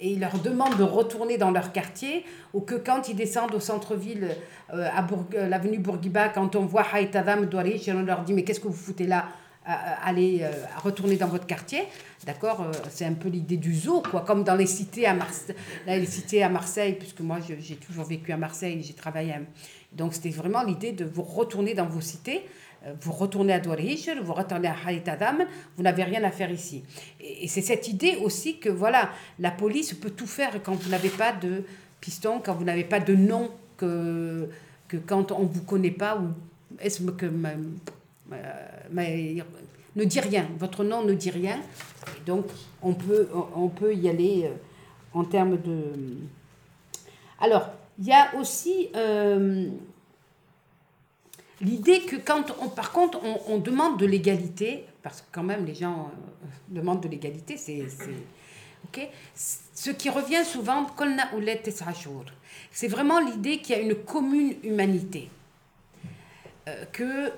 et ils leur demandent de retourner dans leur quartier, ou que quand ils descendent au centre-ville, à l'avenue Bourguiba, quand on voit Haïtadam Douarish, on leur dit Mais qu'est-ce que vous foutez là à, aller euh, à retourner dans votre quartier, d'accord euh, C'est un peu l'idée du zoo, quoi, comme dans les cités à Marseille, les cités à Marseille, puisque moi j'ai toujours vécu à Marseille, j'ai travaillé. Donc c'était vraiment l'idée de vous retourner dans vos cités, euh, vous retournez à Douarich, vous retournez à Haïtadam, vous n'avez rien à faire ici. Et, c'est cette idée aussi que voilà, la police peut tout faire quand vous n'avez pas de piston, quand vous n'avez pas de nom, que, que quand on ne vous connaît pas, ou est-ce que ne dit rien. Votre nom ne dit rien. Donc, on peut, on peut y aller euh, en termes de. Alors, il y a aussi euh, l'idée que quand on, par contre, on, demande de l'égalité, parce que quand même les gens euh, demandent de l'égalité, c'est. ok Ce qui revient souvent, c'est vraiment l'idée qu'il y a une commune humanité. que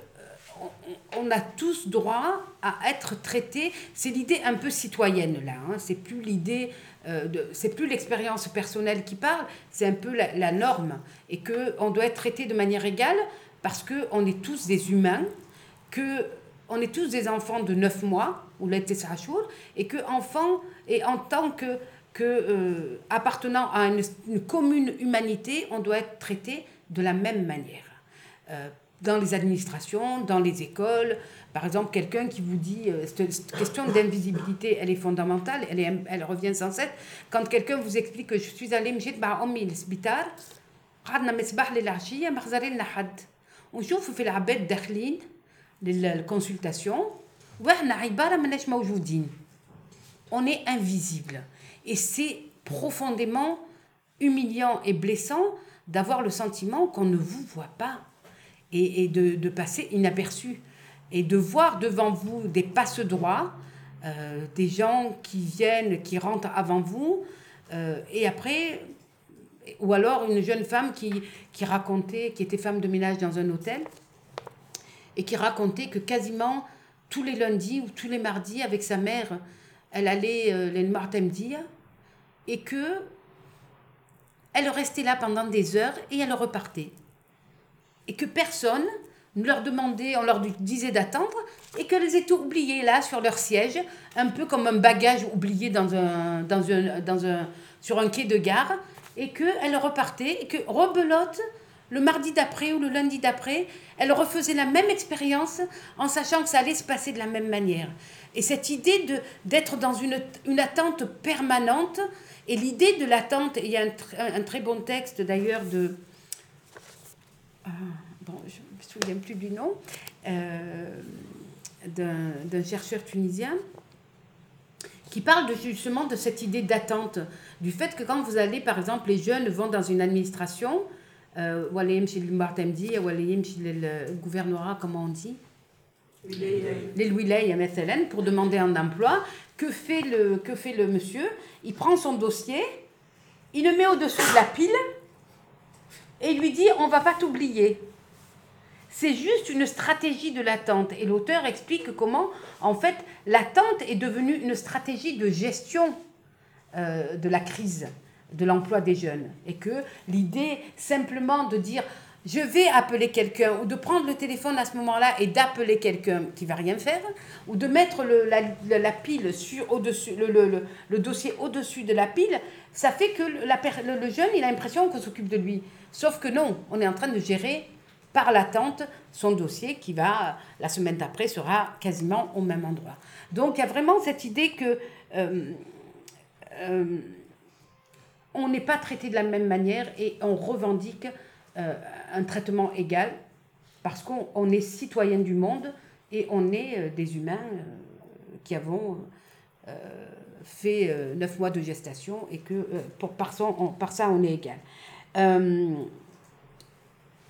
on a tous droit à être traités. C'est l'idée un peu citoyenne là. Hein. C'est plus l'idée, euh, c'est plus l'expérience personnelle qui parle. C'est un peu la, norme et que on doit être traité de manière égale parce que on est tous des humains, que on est tous des enfants de 9 mois ou et que enfants et en tant que que euh, appartenant à une, commune humanité, on doit être traité de la même manière. Euh, dans les administrations, dans les écoles. Par exemple, quelqu'un qui vous dit, euh, cette question d'invisibilité, elle est fondamentale, elle, est, elle revient sans cesse. Quand quelqu'un vous explique que je suis allé مشيت مع امي للسبيطار قعدنا مصباح للعشيه ما خزر لنا حد ونشوفوا في العباد داخلين للكونسلتاسيون واحنا عباره ماناش موجودين on est invisible et c'est profondément humiliant et blessant d'avoir le sentiment qu'on ne vous voit pas et, de, passer inaperçu et de voir devant vous des passe-droits des gens qui viennent, qui rentrent avant vous, et après, ou alors une jeune femme qui, qui racontait, qui était femme de ménage dans un hôtel, et qui racontait que quasiment tous les lundis ou tous les mardis, avec sa mère, elle allait euh, les martemdia, et que elle restait là pendant des heures et elle repartait. Et que personne ne leur demandait, on leur disait d'attendre, et qu'elles étaient oubliées là sur leur siège, un peu comme un bagage oublié dans un, dans un, dans un, sur un quai de gare, et qu'elle repartait, et que rebelote, le mardi d'après ou le lundi d'après, elle refaisait la même expérience en sachant que ça allait se passer de la même manière. Et cette idée de, d'être dans une, une attente permanente, et l'idée de l'attente, il y a un, un très bon texte d'ailleurs de... Ah, bon, je ne me souviens plus du nom, euh, d'un chercheur tunisien qui parle justement de cette idée d'attente, du fait que quand vous allez, par exemple, les jeunes vont dans une administration, euh, Walem chez Lumbartemdi, Walem chez gouvernorat, comment on dit? Les Louis MSLN, pour demander un emploi. Que fait, le, que fait le monsieur? Il prend son dossier, il le met au-dessus de la pile, et lui dit on va pas t'oublier c'est juste une stratégie de l'attente. Et l'auteur explique comment, en fait, l'attente est devenue une stratégie de gestion euh, de la crise, de l'emploi des jeunes. Et que l'idée simplement de dire je vais appeler quelqu'un, ou de prendre le téléphone à ce moment-là et d'appeler quelqu'un qui va rien faire, ou de mettre le, la, pile sur, au-dessus, le, le, dossier au-dessus de la pile, ça fait que le, jeune, il a l'impression qu'on s'occupe de lui. Sauf que non, on est en train de gérer par l'attente son dossier qui va, la semaine d'après, sera quasiment au même endroit. Donc il y a vraiment cette idée que euh, euh, on n'est pas traité de la même manière et on revendique euh, un traitement égal parce qu'on est citoyen du monde et on est des humains qui avons fait neuf mois de gestation et que pour, par, par ça on est égal.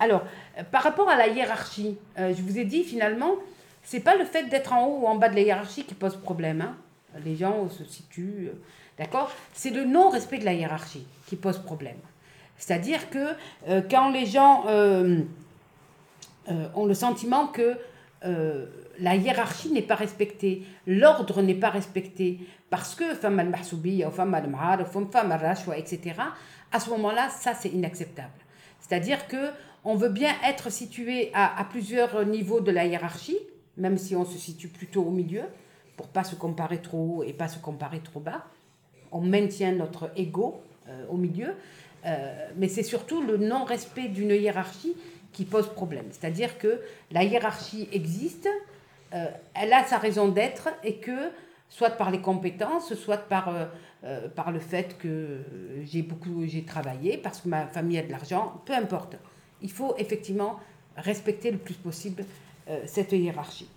Alors, euh, par rapport à la hiérarchie, euh, je vous ai dit finalement, c'est pas le fait d'être en haut ou en bas de la hiérarchie qui pose problème. Hein. Les gens se situent, euh, d'accord C'est le non-respect de la hiérarchie qui pose problème. C'est-à-dire que quand les gens ont le sentiment que la hiérarchie n'est pas respectée, l'ordre n'est pas respecté, parce que femme al ou femme al femme al etc., à ce moment-là, ça c'est inacceptable. C'est-à-dire que on veut bien être situé à, plusieurs niveaux de la hiérarchie, même si on se situe plutôt au milieu, pour pas se comparer trop haut et pas se comparer trop bas. On maintient notre ego euh, au milieu, euh, mais c'est surtout le non-respect d'une hiérarchie qui pose problème. C'est-à-dire que la hiérarchie existe, euh, elle a sa raison d'être et que, soit par les compétences, soit par, par le fait que j'ai beaucoup travaillé, parce que ma famille a de l'argent, peu importe il faut effectivement respecter le plus possible euh, cette hiérarchie.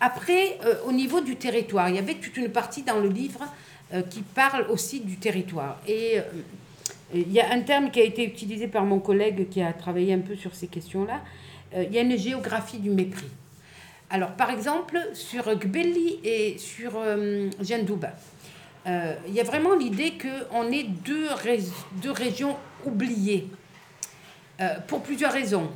Après, euh, au niveau du territoire, il y avait toute une partie dans le livre euh, qui parle aussi du territoire. Et il y a un terme qui a été utilisé par mon collègue qui a travaillé un peu sur ces questions-là. il y a une géographie du mépris. Alors, par exemple, sur Gbeli et sur Jendouba, il y a vraiment l'idée qu'on est deux, régions oubliées euh, pour plusieurs raisons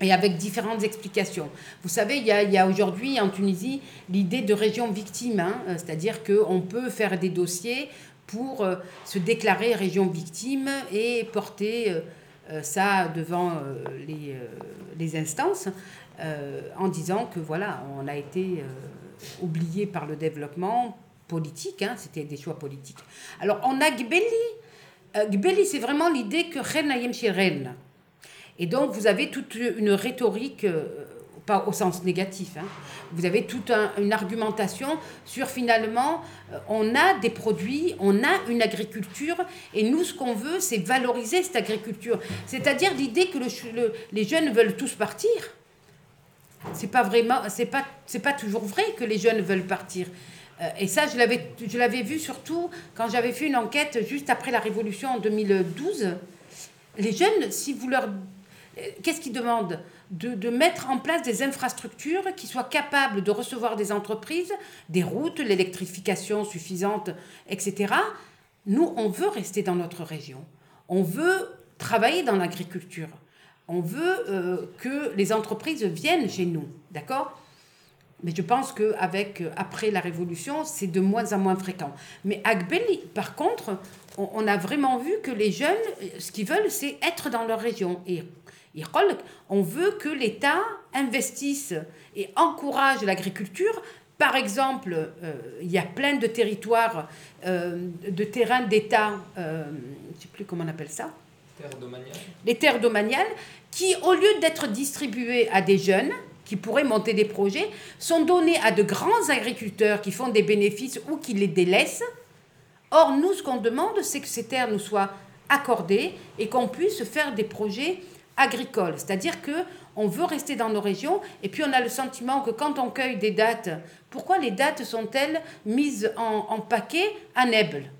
et avec différentes explications. Vous savez, il y a, aujourd'hui en Tunisie l'idée de région victime, hein, euh, c'est-à-dire qu'on peut faire des dossiers pour euh, se déclarer région victime et porter ça devant les, instances en disant que voilà, on a été oublié par le développement politique, hein, c'était des choix politiques. Alors on a Gbeli, euh, Gbeli, c'est vraiment l'idée que Ren Ren. Et donc, vous avez toute une rhétorique, euh, pas au sens négatif, hein. vous avez toute une argumentation sur finalement, euh, on a des produits, on a une agriculture, et nous, ce qu'on veut, c'est valoriser cette agriculture. C'est-à-dire l'idée que les jeunes veulent tous partir. C'est pas vraiment, c'est pas, c'est pas toujours vrai que les jeunes veulent partir. Euh, et ça, je l'avais, je l'avais vu surtout quand j'avais fait une enquête juste après la Révolution en 2012. Les jeunes, si vous leur... qu'est-ce qu'ils demandent? De, de, mettre en place des infrastructures qui soient capables de recevoir des entreprises, des routes, l'électrification suffisante, etc. Nous, on veut rester dans notre région. On veut travailler dans l'agriculture. On veut euh, que les entreprises viennent chez nous, d'accord? Mais je pense qu'avec après la révolution, c'est de moins en moins fréquent. Mais Agbeli, par contre, on, a vraiment vu que les jeunes, ce qu'ils veulent, c'est être dans leur région. Et on veut que l'État investisse et encourage l'agriculture. Par exemple, euh, il y a plein de territoires, euh, de terrains d'État, euh, je ne sais plus comment on appelle ça. Les terres domaniales, qui, au lieu d'être distribuées à des jeunes, qui pourraient monter des projets, sont donnés à de grands agriculteurs qui font des bénéfices ou qui les délaissent. Or, nous, ce qu'on demande, c'est que ces terres nous soient accordées et qu'on puisse faire des projets agricoles. C'est-à-dire que on veut rester dans nos régions et puis on a le sentiment que quand on cueille des dates, pourquoi les dates sont-elles mises en, en paquet à Nebel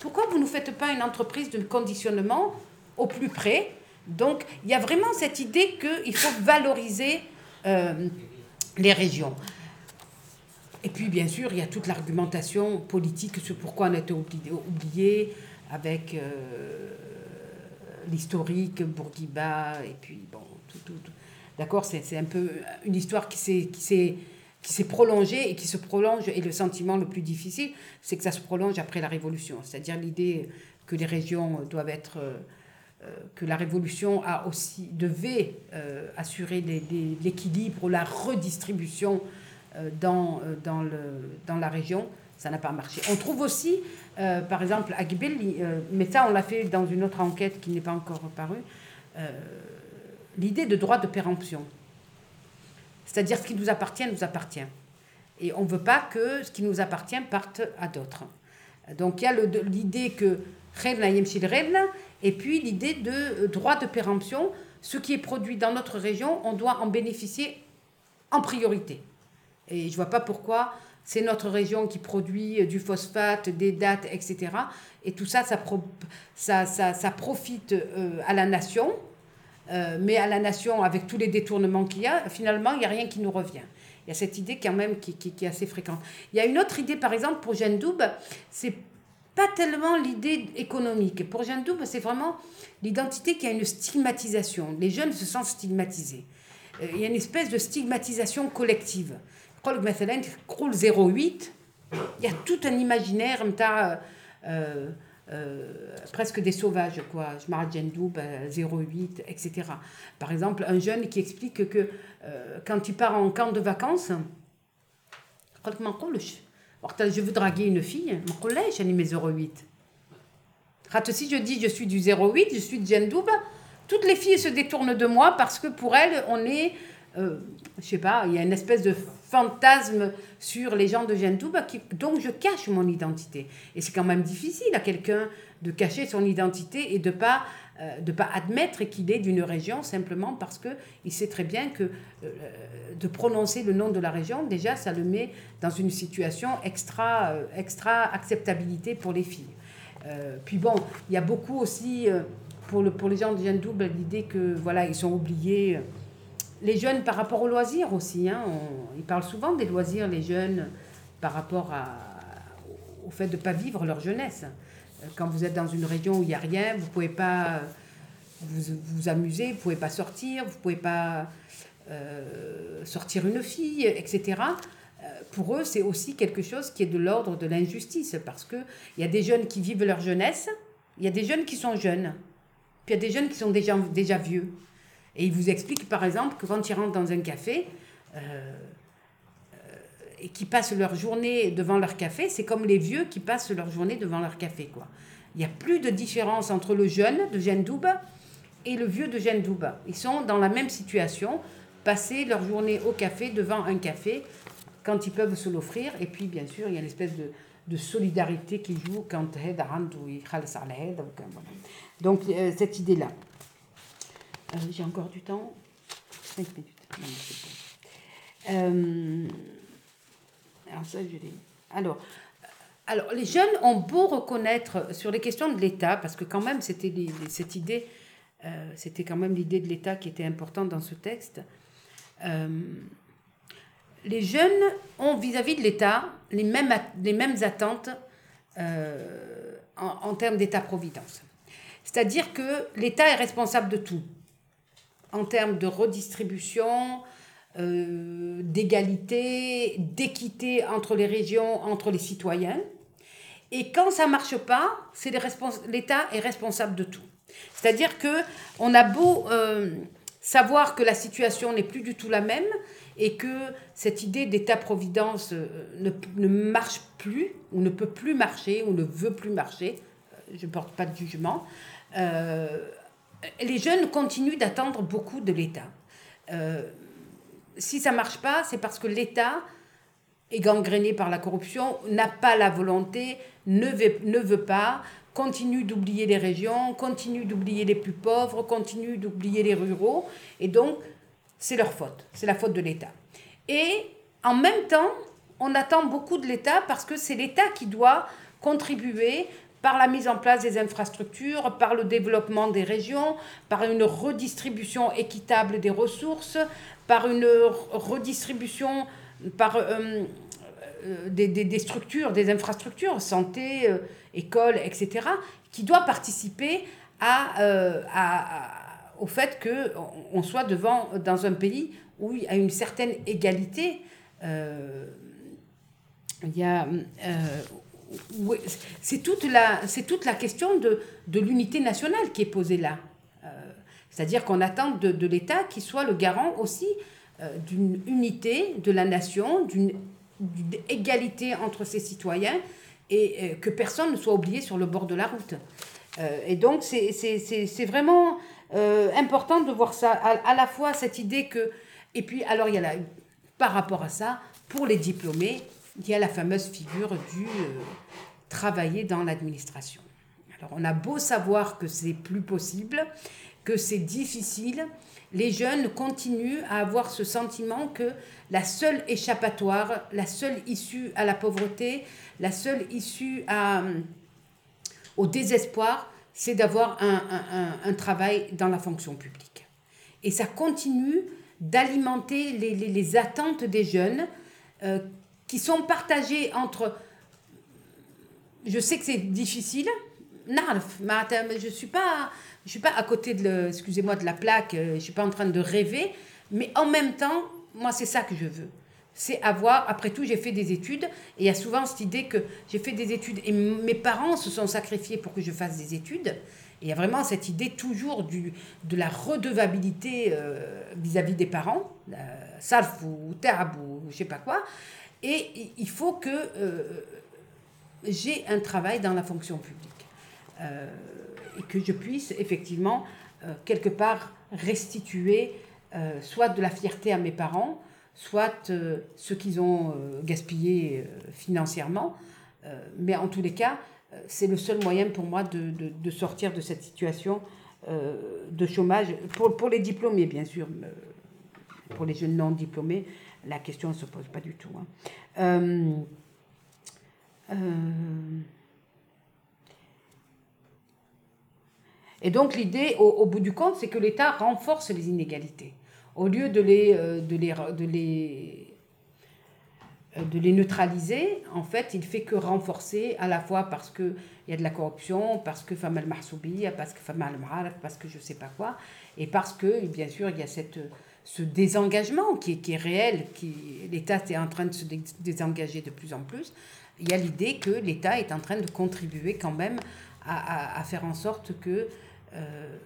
pourquoi vous ne faites pas une entreprise de conditionnement au plus près? Donc, il y a vraiment cette idée qu'il faut valoriser euh, les régions. Et puis, bien sûr, il y a toute l'argumentation politique sur pourquoi on a été oublié, avec euh, l'historique, Bourguiba, et puis, bon, tout, tout, D'accord C'est un peu une histoire qui s'est qui s'est prolongée et qui se prolonge. Et le sentiment le plus difficile, c'est que ça se prolonge après la Révolution. C'est-à-dire l'idée que les régions doivent être euh, euh, que la Révolution a aussi, devait euh, assurer l'équilibre, la redistribution dans, dans, le, dans la région. Ça n'a pas marché. On trouve aussi, par exemple, à mais ça on l'a fait dans une autre enquête qui n'est pas encore parue, l'idée de droit de péremption. C'est-à-dire ce qui nous appartient nous appartient. Et on ne veut pas que ce qui nous appartient parte à d'autres. Donc il y a l'idée que et puis l'idée de euh, droit de péremption, ce qui est produit dans notre région, on doit en bénéficier en priorité. Et je ne vois pas pourquoi c'est notre région qui produit euh, du phosphate, des dates, etc. Et tout ça, ça, ça, ça, profite euh, à la nation, mais à la nation, avec tous les détournements qu'il y a, finalement, il n'y a rien qui nous revient. Il y a cette idée quand même qui, qui, est assez fréquente. Il y a une autre idée, par exemple, pour Jeanne Doub, c'est pas tellement l'idée économique. Pour Jeanne Doub, c'est vraiment l'identité qui a une stigmatisation. Les jeunes se sentent stigmatisés. Euh, il y a une espèce de stigmatisation collective. Je crois que 08, il y a tout un imaginaire, euh, euh, presque des sauvages, quoi. Je m'arrête Jeanne Doub, 08, etc. Par exemple, un jeune qui explique que quand il part en camp de vacances, je veux draguer une fille, je mes 08. Si je dis je suis du 08, je suis de Djendouba, toutes les filles se détournent de moi parce que pour elles, on est, euh, je sais pas, il y a une espèce de fantasme sur les gens de Djendouba, donc je cache mon identité. Et c'est quand même difficile à quelqu'un de cacher son identité et de pas euh, pas admettre qu'il est d'une région simplement parce que il sait très bien que euh, de prononcer le nom de la région déjà ça le met dans une situation extra euh, extra acceptabilité pour les filles. puis bon, il y a beaucoup aussi pour le pour les gens de Double l'idée que voilà ils sont oubliés. Les jeunes par rapport aux loisirs aussi, hein, ils parlent souvent des loisirs les jeunes par rapport au fait de ne pas vivre leur jeunesse quand vous êtes dans une région où il n'y a rien, vous ne pouvez pas vous, vous amuser, vous ne pouvez pas sortir, vous ne pouvez pas euh, sortir une fille, etc. Euh, pour eux, c'est aussi quelque chose qui est de l'ordre de l'injustice, parce qu'il y a des jeunes qui vivent leur jeunesse, il y a des jeunes qui sont jeunes, puis il y a des jeunes qui sont déjà, déjà vieux. Et ils vous expliquent, par exemple, que quand ils rentrent dans un café, euh, et qui passent leur journée devant leur café, c'est comme les vieux qui passent leur journée devant leur café. Quoi. Il n'y a plus de différence entre le jeune de Gendouba et le vieux de Gendouba. Ils sont dans la même situation, passer leur journée au café, devant un café, quand ils peuvent se l'offrir. Et puis, bien sûr, il y a une espèce de, de solidarité qui joue quand donc euh, cette idée là euh, j'ai encore du temps 5 minutes euh, alors ça, je. Alors, alors, les jeunes ont beau reconnaître sur les questions de l'État, parce que quand même, c'était cette idée, euh, c'était quand même l'idée de l'État qui était importante dans ce texte. Euh, les jeunes ont vis-à-vis de l'État les mêmes, les mêmes attentes euh, en, en, termes d'État-providence. C'est-à-dire que l'État est responsable de tout, en termes de redistribution, d'égalité, d'équité entre les régions, entre les citoyens. Et quand ça marche pas, c'est l'État est responsable de tout. C'est-à-dire que on a beau euh, savoir que la situation n'est plus du tout la même et que cette idée d'État-providence euh, ne, ne, marche plus ou ne peut plus marcher ou ne veut plus marcher, euh, je ne porte pas de jugement, les jeunes continuent d'attendre beaucoup de l'État. si ça marche pas, c'est parce que l'État est gangréné par la corruption, n'a pas la volonté, ne veut, ne veut pas, continue d'oublier les régions, continue d'oublier les plus pauvres, continue d'oublier les ruraux. Et donc, c'est leur faute, c'est la faute de l'État. Et en même temps, on attend beaucoup de l'État parce que c'est l'État qui doit contribuer par la mise en place des infrastructures, par le développement des régions, par une redistribution équitable des ressources, par une redistribution par euh, euh, des, des, structures, des infrastructures, santé, euh, école, etc., qui doit participer à, à, au fait qu'on soit devant, dans un pays où il y a une certaine égalité. il y a. c'est toute, la, toute la question de, de l'unité nationale qui est posée là. C'est-à-dire qu'on attend de, de l'État qu'il soit le garant aussi euh, d'une unité de la nation, d'une égalité entre ses citoyens et euh, que personne ne soit oublié sur le bord de la route. Euh, et donc c'est vraiment important de voir ça, à, la fois cette idée que... Et puis alors il y a la, par rapport à ça, pour les diplômés, il y a la fameuse figure du travailler dans l'administration. Alors on a beau savoir que c'est plus possible, que c'est difficile, les jeunes continuent à avoir ce sentiment que la seule échappatoire, la seule issue à la pauvreté, la seule issue à, au désespoir, c'est d'avoir un, travail dans la fonction publique. Et ça continue d'alimenter les, attentes des jeunes euh, qui sont partagées entre... Je sais que c'est difficile, je suis pas je suis pas à côté de, excusez-moi, de la plaque, euh, je suis pas en train de rêver, mais en même temps, moi, c'est ça que je veux. C'est avoir, après tout, j'ai fait des études, et il y a souvent cette idée que j'ai fait des études, et mes parents se sont sacrifiés pour que je fasse des études. Et il y a vraiment cette idée toujours du, de la redevabilité euh, vis-à-vis des parents, euh, salf ou tab ou je sais pas quoi. Et il faut que j'ai un travail dans la fonction publique et que je puisse effectivement euh, quelque part restituer euh, soit de la fierté à mes parents, soit euh, ce qu'ils ont gaspillé financièrement. mais en tous les cas, c'est le seul moyen pour moi de, de, sortir de cette situation de chômage, pour, pour, les diplômés bien sûr, pour les jeunes non diplômés, la question ne se pose pas du tout. Hein. Et donc l'idée, au, bout du compte, c'est que l'État renforce les inégalités. Au lieu de les, euh, de les, de les, euh, de les neutraliser, en fait, il fait que renforcer, à la fois parce qu'il y a de la corruption, parce que femme al parce que femme al parce que je ne sais pas quoi, et parce que, bien sûr, il y a cette, ce désengagement qui, qui est réel, qui l'État est en train de se désengager de plus en plus. Il y a l'idée que l'État est en train de contribuer quand même à, à, à faire en sorte que euh,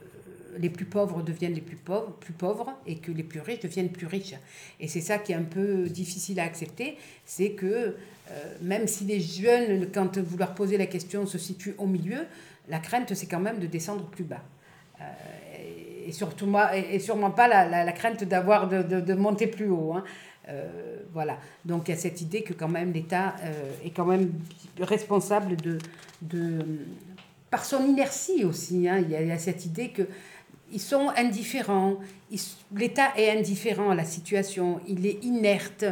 les plus pauvres deviennent les plus pauvres, plus pauvres et que les plus riches deviennent plus riches. Et c'est ça qui est un peu difficile à accepter, c'est que euh, même si les jeunes, quand vous leur posez la question, se situent au milieu, la crainte, c'est quand même de descendre plus bas. Euh, et, surtout moi, et, sûrement pas la, la, crainte d'avoir de, de, de, monter plus haut. Hein. voilà. Donc il y a cette idée que quand même l'État est quand même responsable de, de par son inertie aussi. Hein. Il, y a, cette idée que ils sont indifférents. L'État est indifférent à la situation, il est inerte.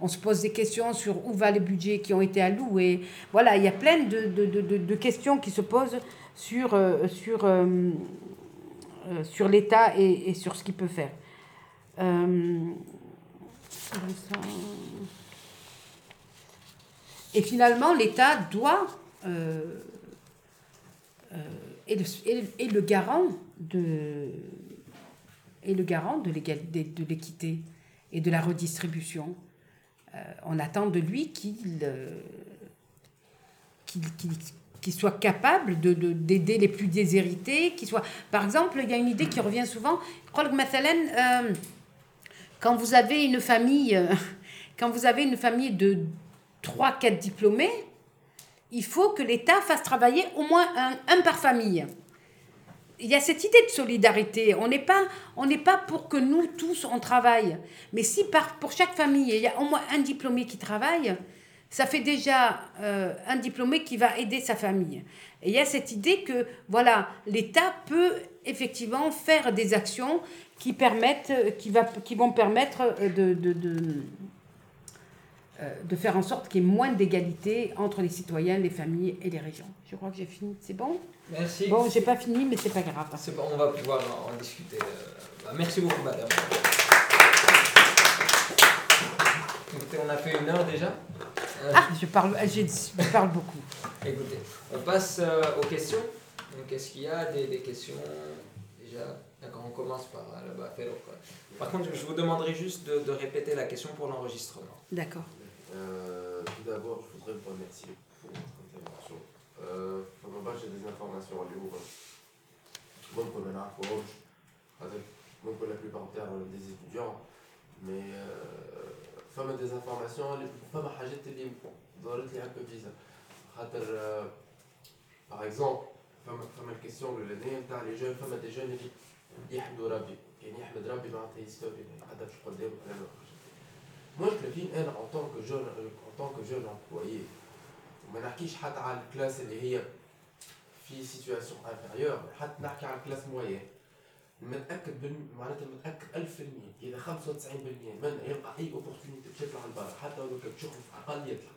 On se pose des questions sur où va les budgets qui ont été alloués. Voilà, il y a plein de, de, de, de questions qui se posent sur, euh, sur, euh, euh, sur l'État et, sur ce qu'il peut faire. et finalement, l'État doit est le, garant de le garant de l'équité et de la redistribution. Euh, on attend de lui qu'il euh, qu'il soit capable d'aider de, les plus déshérités, qu'il soit... Par exemple, il y a une idée qui revient souvent. Euh, quand vous avez une famille, quand vous avez une famille de 3-4 diplômés, il faut que l'État fasse travailler au moins un, par famille. Il y a cette idée de solidarité. On n'est pas, on n'est pas pour que nous tous on travaille. Mais si par, pour chaque famille il y a au moins un diplômé qui travaille, ça fait déjà euh, un diplômé qui va aider sa famille. Et il y a cette idée que voilà, l'État peut effectivement faire des actions qui permettent, qui, va, qui vont permettre de, de, de euh, de faire en sorte qu'il y ait moins d'égalité entre les citoyens, les familles et les régions. Je crois que j'ai fini. C'est bon? Merci. Bon, j'ai pas fini, mais c'est pas grave. C'est bon, on va pouvoir en, discuter. Euh, bah, merci beaucoup, madame. Écoutez, on a fait une heure déjà. Euh, ah, je parle, je parle beaucoup. Écoutez, on passe euh, aux questions. Donc, est-ce qu'il y a des, questions euh, déjà? D'accord, on commence par là-bas, Par contre, je vous demanderai juste de, répéter la question pour l'enregistrement. D'accord. Tout d'abord, je voudrais vous remercier pour votre intervention. Euh, bas, j'ai des informations à vous. Donc, on a la forge, avec donc, la plupart des étudiants, mais. فما اللي فما حاجات اللي ظهرت لي هكا فيزا خاطر par exemple فما فما الكيستيون الاولانيه نتاع لي جون فما دي جون اللي يحمدوا ربي. يعني يحمد ربي معناتها يستوفي قدر قدام Moi, je le vis en tant que jeune, en tant que jeune employé. ما نحكيش حتى على الكلاس اللي هي في سيتواسيون انفيريور حتى نحكي على الكلاس موين متأكد بال... معناتها متأكد 1000% إذا 95% من يلقى أي اوبورتونيتي باش يطلع لبرا حتى ولو كان شغل في أقل يطلع.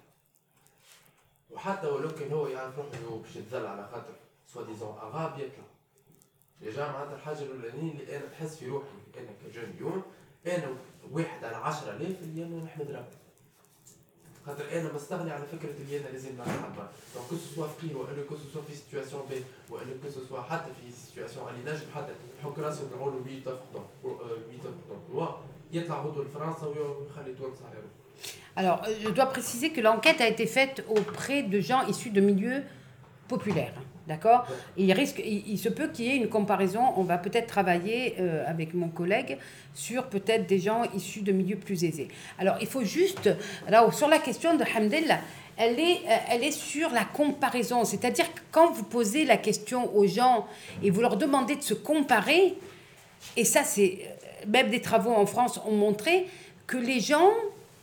وحتى ولو كان هو يعرف روحه باش يتذل على خاطر سوا ديزون أغاب يطلع. ديجا معناتها الحاجة الأولانية اللي أنا نحس في روحي أنا كجون أنا واحد على 10000 اللي أنا نحمد ربي. خاطر انا مستغني على فكره اللي انا لازم نلعب دونك كو سوا في خير ولا كو سوا في سيتواسيون بي ولا كو سوا حتى في سيتواسيون اللي نجم حتى نحك راسي ونقولوا 8 دونك 8 دونك يطلع غدوه لفرنسا ويخلي تونس على روحه Alors, je dois préciser que l'enquête a été faite auprès de gens issus de milieux populaires. D'accord? Il, risque, il, se peut qu'il y ait une comparaison. On va peut-être travailler euh, avec mon collègue sur peut-être des gens issus de milieux plus aisés. Alors, il faut juste. Alors, sur la question de Hamdel, elle est, euh, elle est sur la comparaison. C'est-à-dire que quand vous posez la question aux gens et vous leur demandez de se comparer, et ça, c'est. Euh, même des travaux en France ont montré que les gens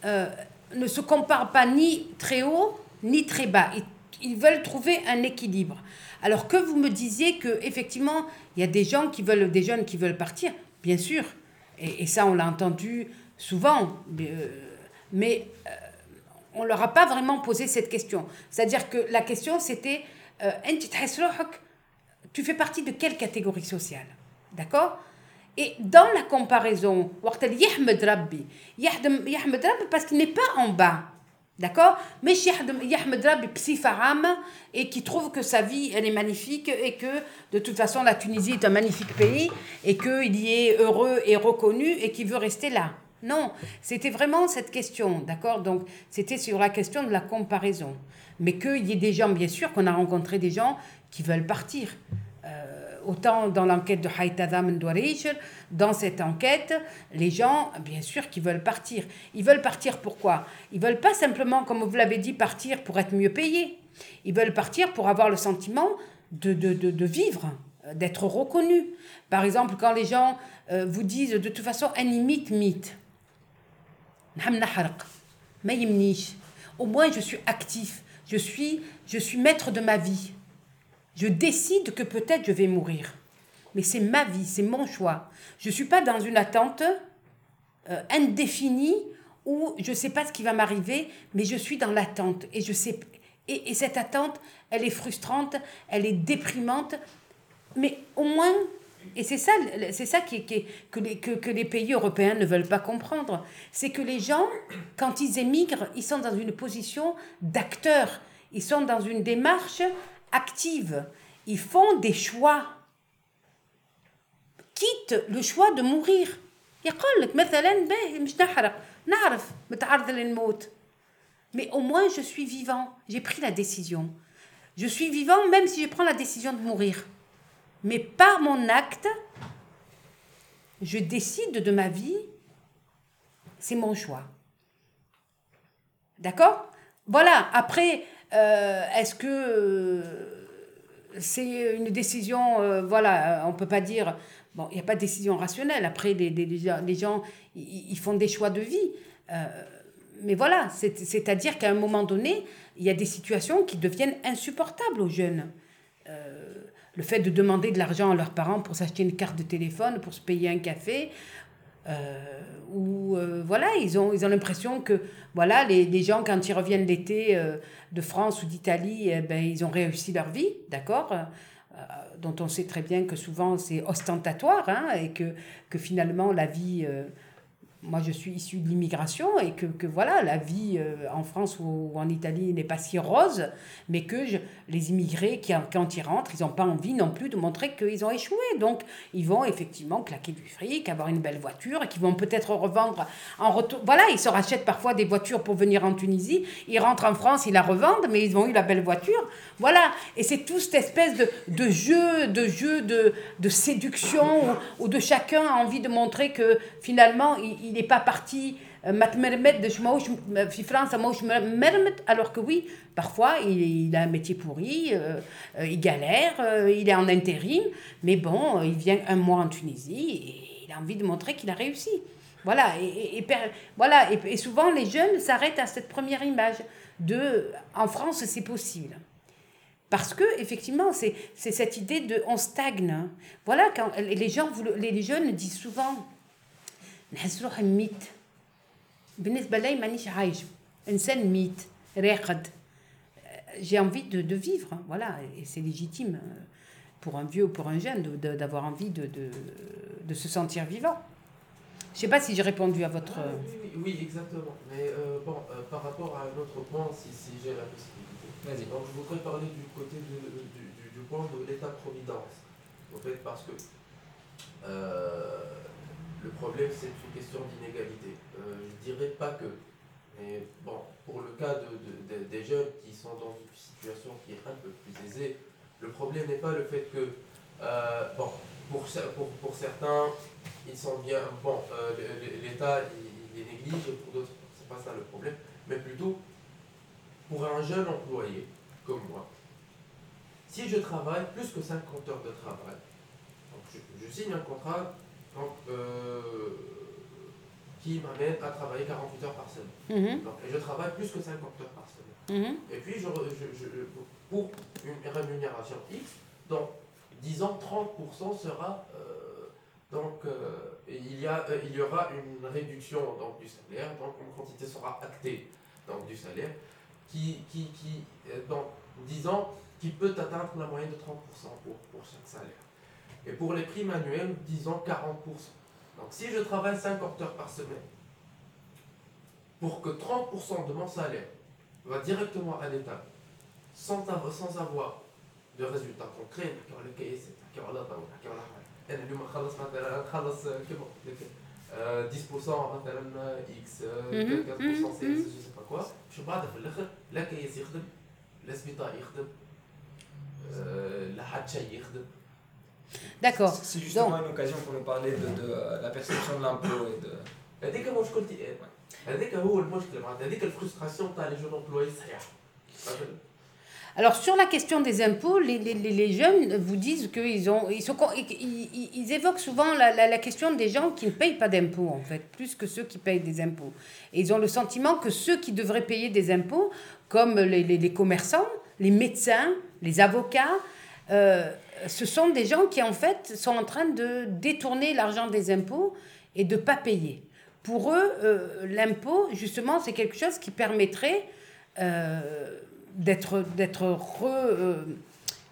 ne se comparent pas ni très haut ni très bas. Veulent trouver un équilibre. Alors que vous me disiez que effectivement, il y a des gens qui veulent, des jeunes qui veulent partir, bien sûr, et, ça on l'a entendu souvent, mais, euh, euh, on leur a pas vraiment posé cette question. C'est-à-dire que la question c'était, euh, tu fais partie de quelle catégorie sociale, d'accord? Et dans la comparaison, parce qu'il n'est pas en bas. D'accord? Mais Yahmed Rabbi et qui trouve que sa vie, elle est magnifique et que de toute façon, la Tunisie est un magnifique pays et qu'il y est heureux et reconnu et qu'il veut rester là. Non, c'était vraiment cette question, d'accord? Donc, c'était sur la question de la comparaison. Mais qu'il y ait des gens, bien sûr, qu'on a rencontré des gens qui veulent partir autant dans l'enquête de Haïtada Mendouarish, dans cette enquête, les gens, bien sûr, qui veulent partir. Ils veulent partir pourquoi? Ils veulent pas simplement, comme vous l'avez dit, partir pour être mieux payés. Ils veulent partir pour avoir le sentiment de, de, de, vivre, d'être reconnus. Par exemple, quand les gens euh, vous disent de toute façon, mythe, mythe. Au moins, je suis actif. Je suis, je suis maître de ma vie je décide que peut-être je vais mourir. mais c'est ma vie, c'est mon choix. Je ne suis pas dans une attente euh, indéfinie où je ne sais pas ce qui va m'arriver, mais je suis dans l'attente. Et, je sais, et, et cette attente, elle est frustrante, elle est déprimante, mais au moins et c'est ça, c'est ça qui, qui que, les, que, les pays européens ne veulent pas comprendre. C'est que les gens, quand ils émigrent, ils sont dans une position d'acteur. Ils sont dans une démarche active. Ils font des choix. Quitte le choix de mourir. Mais au moins, je suis vivant. J'ai pris la décision. Je suis vivant même si je prends la décision de mourir. Mais par mon acte, je décide de ma vie. C'est mon choix. D'accord? Voilà. Après, est-ce que euh, c'est une décision, euh, voilà, on ne peut pas dire, bon, il n'y a pas de décision rationnelle. Après, les, les, gens, ils font des choix de vie. mais voilà, c'est-à-dire qu'à un moment donné, il y a des situations qui deviennent insupportables aux jeunes le fait de demander de l'argent à leurs parents pour s'acheter une carte de téléphone, pour se payer un café, euh, ou euh, voilà, ils ont ils ont l'impression que voilà les, les, gens quand ils reviennent l'été euh, de France ou d'Italie, eh ben ils ont réussi leur vie, d'accord, euh, dont on sait très bien que souvent c'est ostentatoire hein, et que que finalement la vie moi je suis issue de l'immigration et que, que, voilà, la vie euh, en France ou, en Italie n'est pas si rose, mais que les immigrés, qui, quand ils rentrent, ils n'ont pas envie non plus de montrer qu'ils ont échoué. Donc ils vont effectivement claquer du fric, avoir une belle voiture et qu'ils vont peut-être revendre en retour. Voilà, ils se rachètent parfois des voitures pour venir en Tunisie, ils rentrent en France, ils la revendent, mais ils ont eu la belle voiture. Voilà, et c'est tout cette espèce de, de jeu, de jeu de, de séduction où, de chacun a envie de montrer que finalement n'est pas parti euh, euh, alors que oui, parfois il, a un métier pourri, euh, il galère, il est en intérim, mais bon, il vient un mois en Tunisie et il a envie de montrer qu'il a réussi. Voilà, et, voilà, et, souvent les jeunes s'arrêtent à cette première image de en France c'est possible. Parce que effectivement, c'est cette idée de on stagne. Voilà, quand les gens, les jeunes disent souvent نحس روحي ميت بالنسبة لي مانيش عايش إنسان ميت راقد j'ai envie de, de vivre, hein, voilà, et c'est légitime euh, pour un vieux ou pour un jeune d'avoir envie de, de, de, se sentir vivant. Je ne sais pas si j'ai répondu à votre... Ah, oui, oui, oui, exactement. Mais euh, bon, euh, par rapport à un autre point, si, si j'ai la possibilité. Donc, je voudrais parler du côté du, du, du point de l'État-providence. En fait, parce que euh, le problème, c'est une question d'inégalité. Euh, je ne dirais pas que. Mais bon, pour le cas de, des jeunes qui sont dans une situation qui est un peu plus aisée, le problème n'est pas le fait que, euh, bon, pour, certains, ils sont bien, bon, euh, l'État, il, est néglige, pour d'autres, c'est pas ça le problème, mais plutôt, pour un jeune employé, comme moi, si je travaille plus que 50 heures de travail, je signe un contrat donc, euh, qui m'amène à travailler 48 heures par semaine. Mhm. Donc, et je travaille plus que 50 heures par semaine. Mhm. Et puis, je, je, pour une rémunération X, donc, disons 30% sera. Euh, donc, euh, il, y a, il y aura une réduction donc, du salaire, donc une quantité sera actée donc, du salaire, qui, qui, qui donc, disons, qui peut atteindre la moyenne de 30% pour, pour chaque salaire. Et pour les primes annuelles, disons 40%. Donc si je travaille 50 heures par semaine, pour que 30% de mon salaire va directement à l'État, sans, sans avoir de résultats concrets, 10% مثلا اكس 15% سي جو سي با كوا شو بعدها في الاخر لا كيس يخدم لا سبيطار يخدم لا حد شيء يخدم D'accord. C'est justement une occasion pour nous parler de, de la perception de l'impôt et de. هذيك مشكلتي هذيك هو المشكل معناتها هذيك الفرستراسيون تاع لي جون امبلوي صحيح Alors sur la question des impôts, les, les, les jeunes vous disent qu'ils ont, ils, sont, ils, ils évoquent souvent la, la, la, question des gens qui ne payent pas d'impôts en fait, plus que ceux qui payent des impôts. Et ils ont le sentiment que ceux qui devraient payer des impôts, comme les, les commerçants, les médecins, les avocats, ce sont des gens qui en fait sont en train de détourner l'argent des impôts et de ne pas payer. Pour eux, l'impôt, justement, c'est quelque chose qui permettrait d'être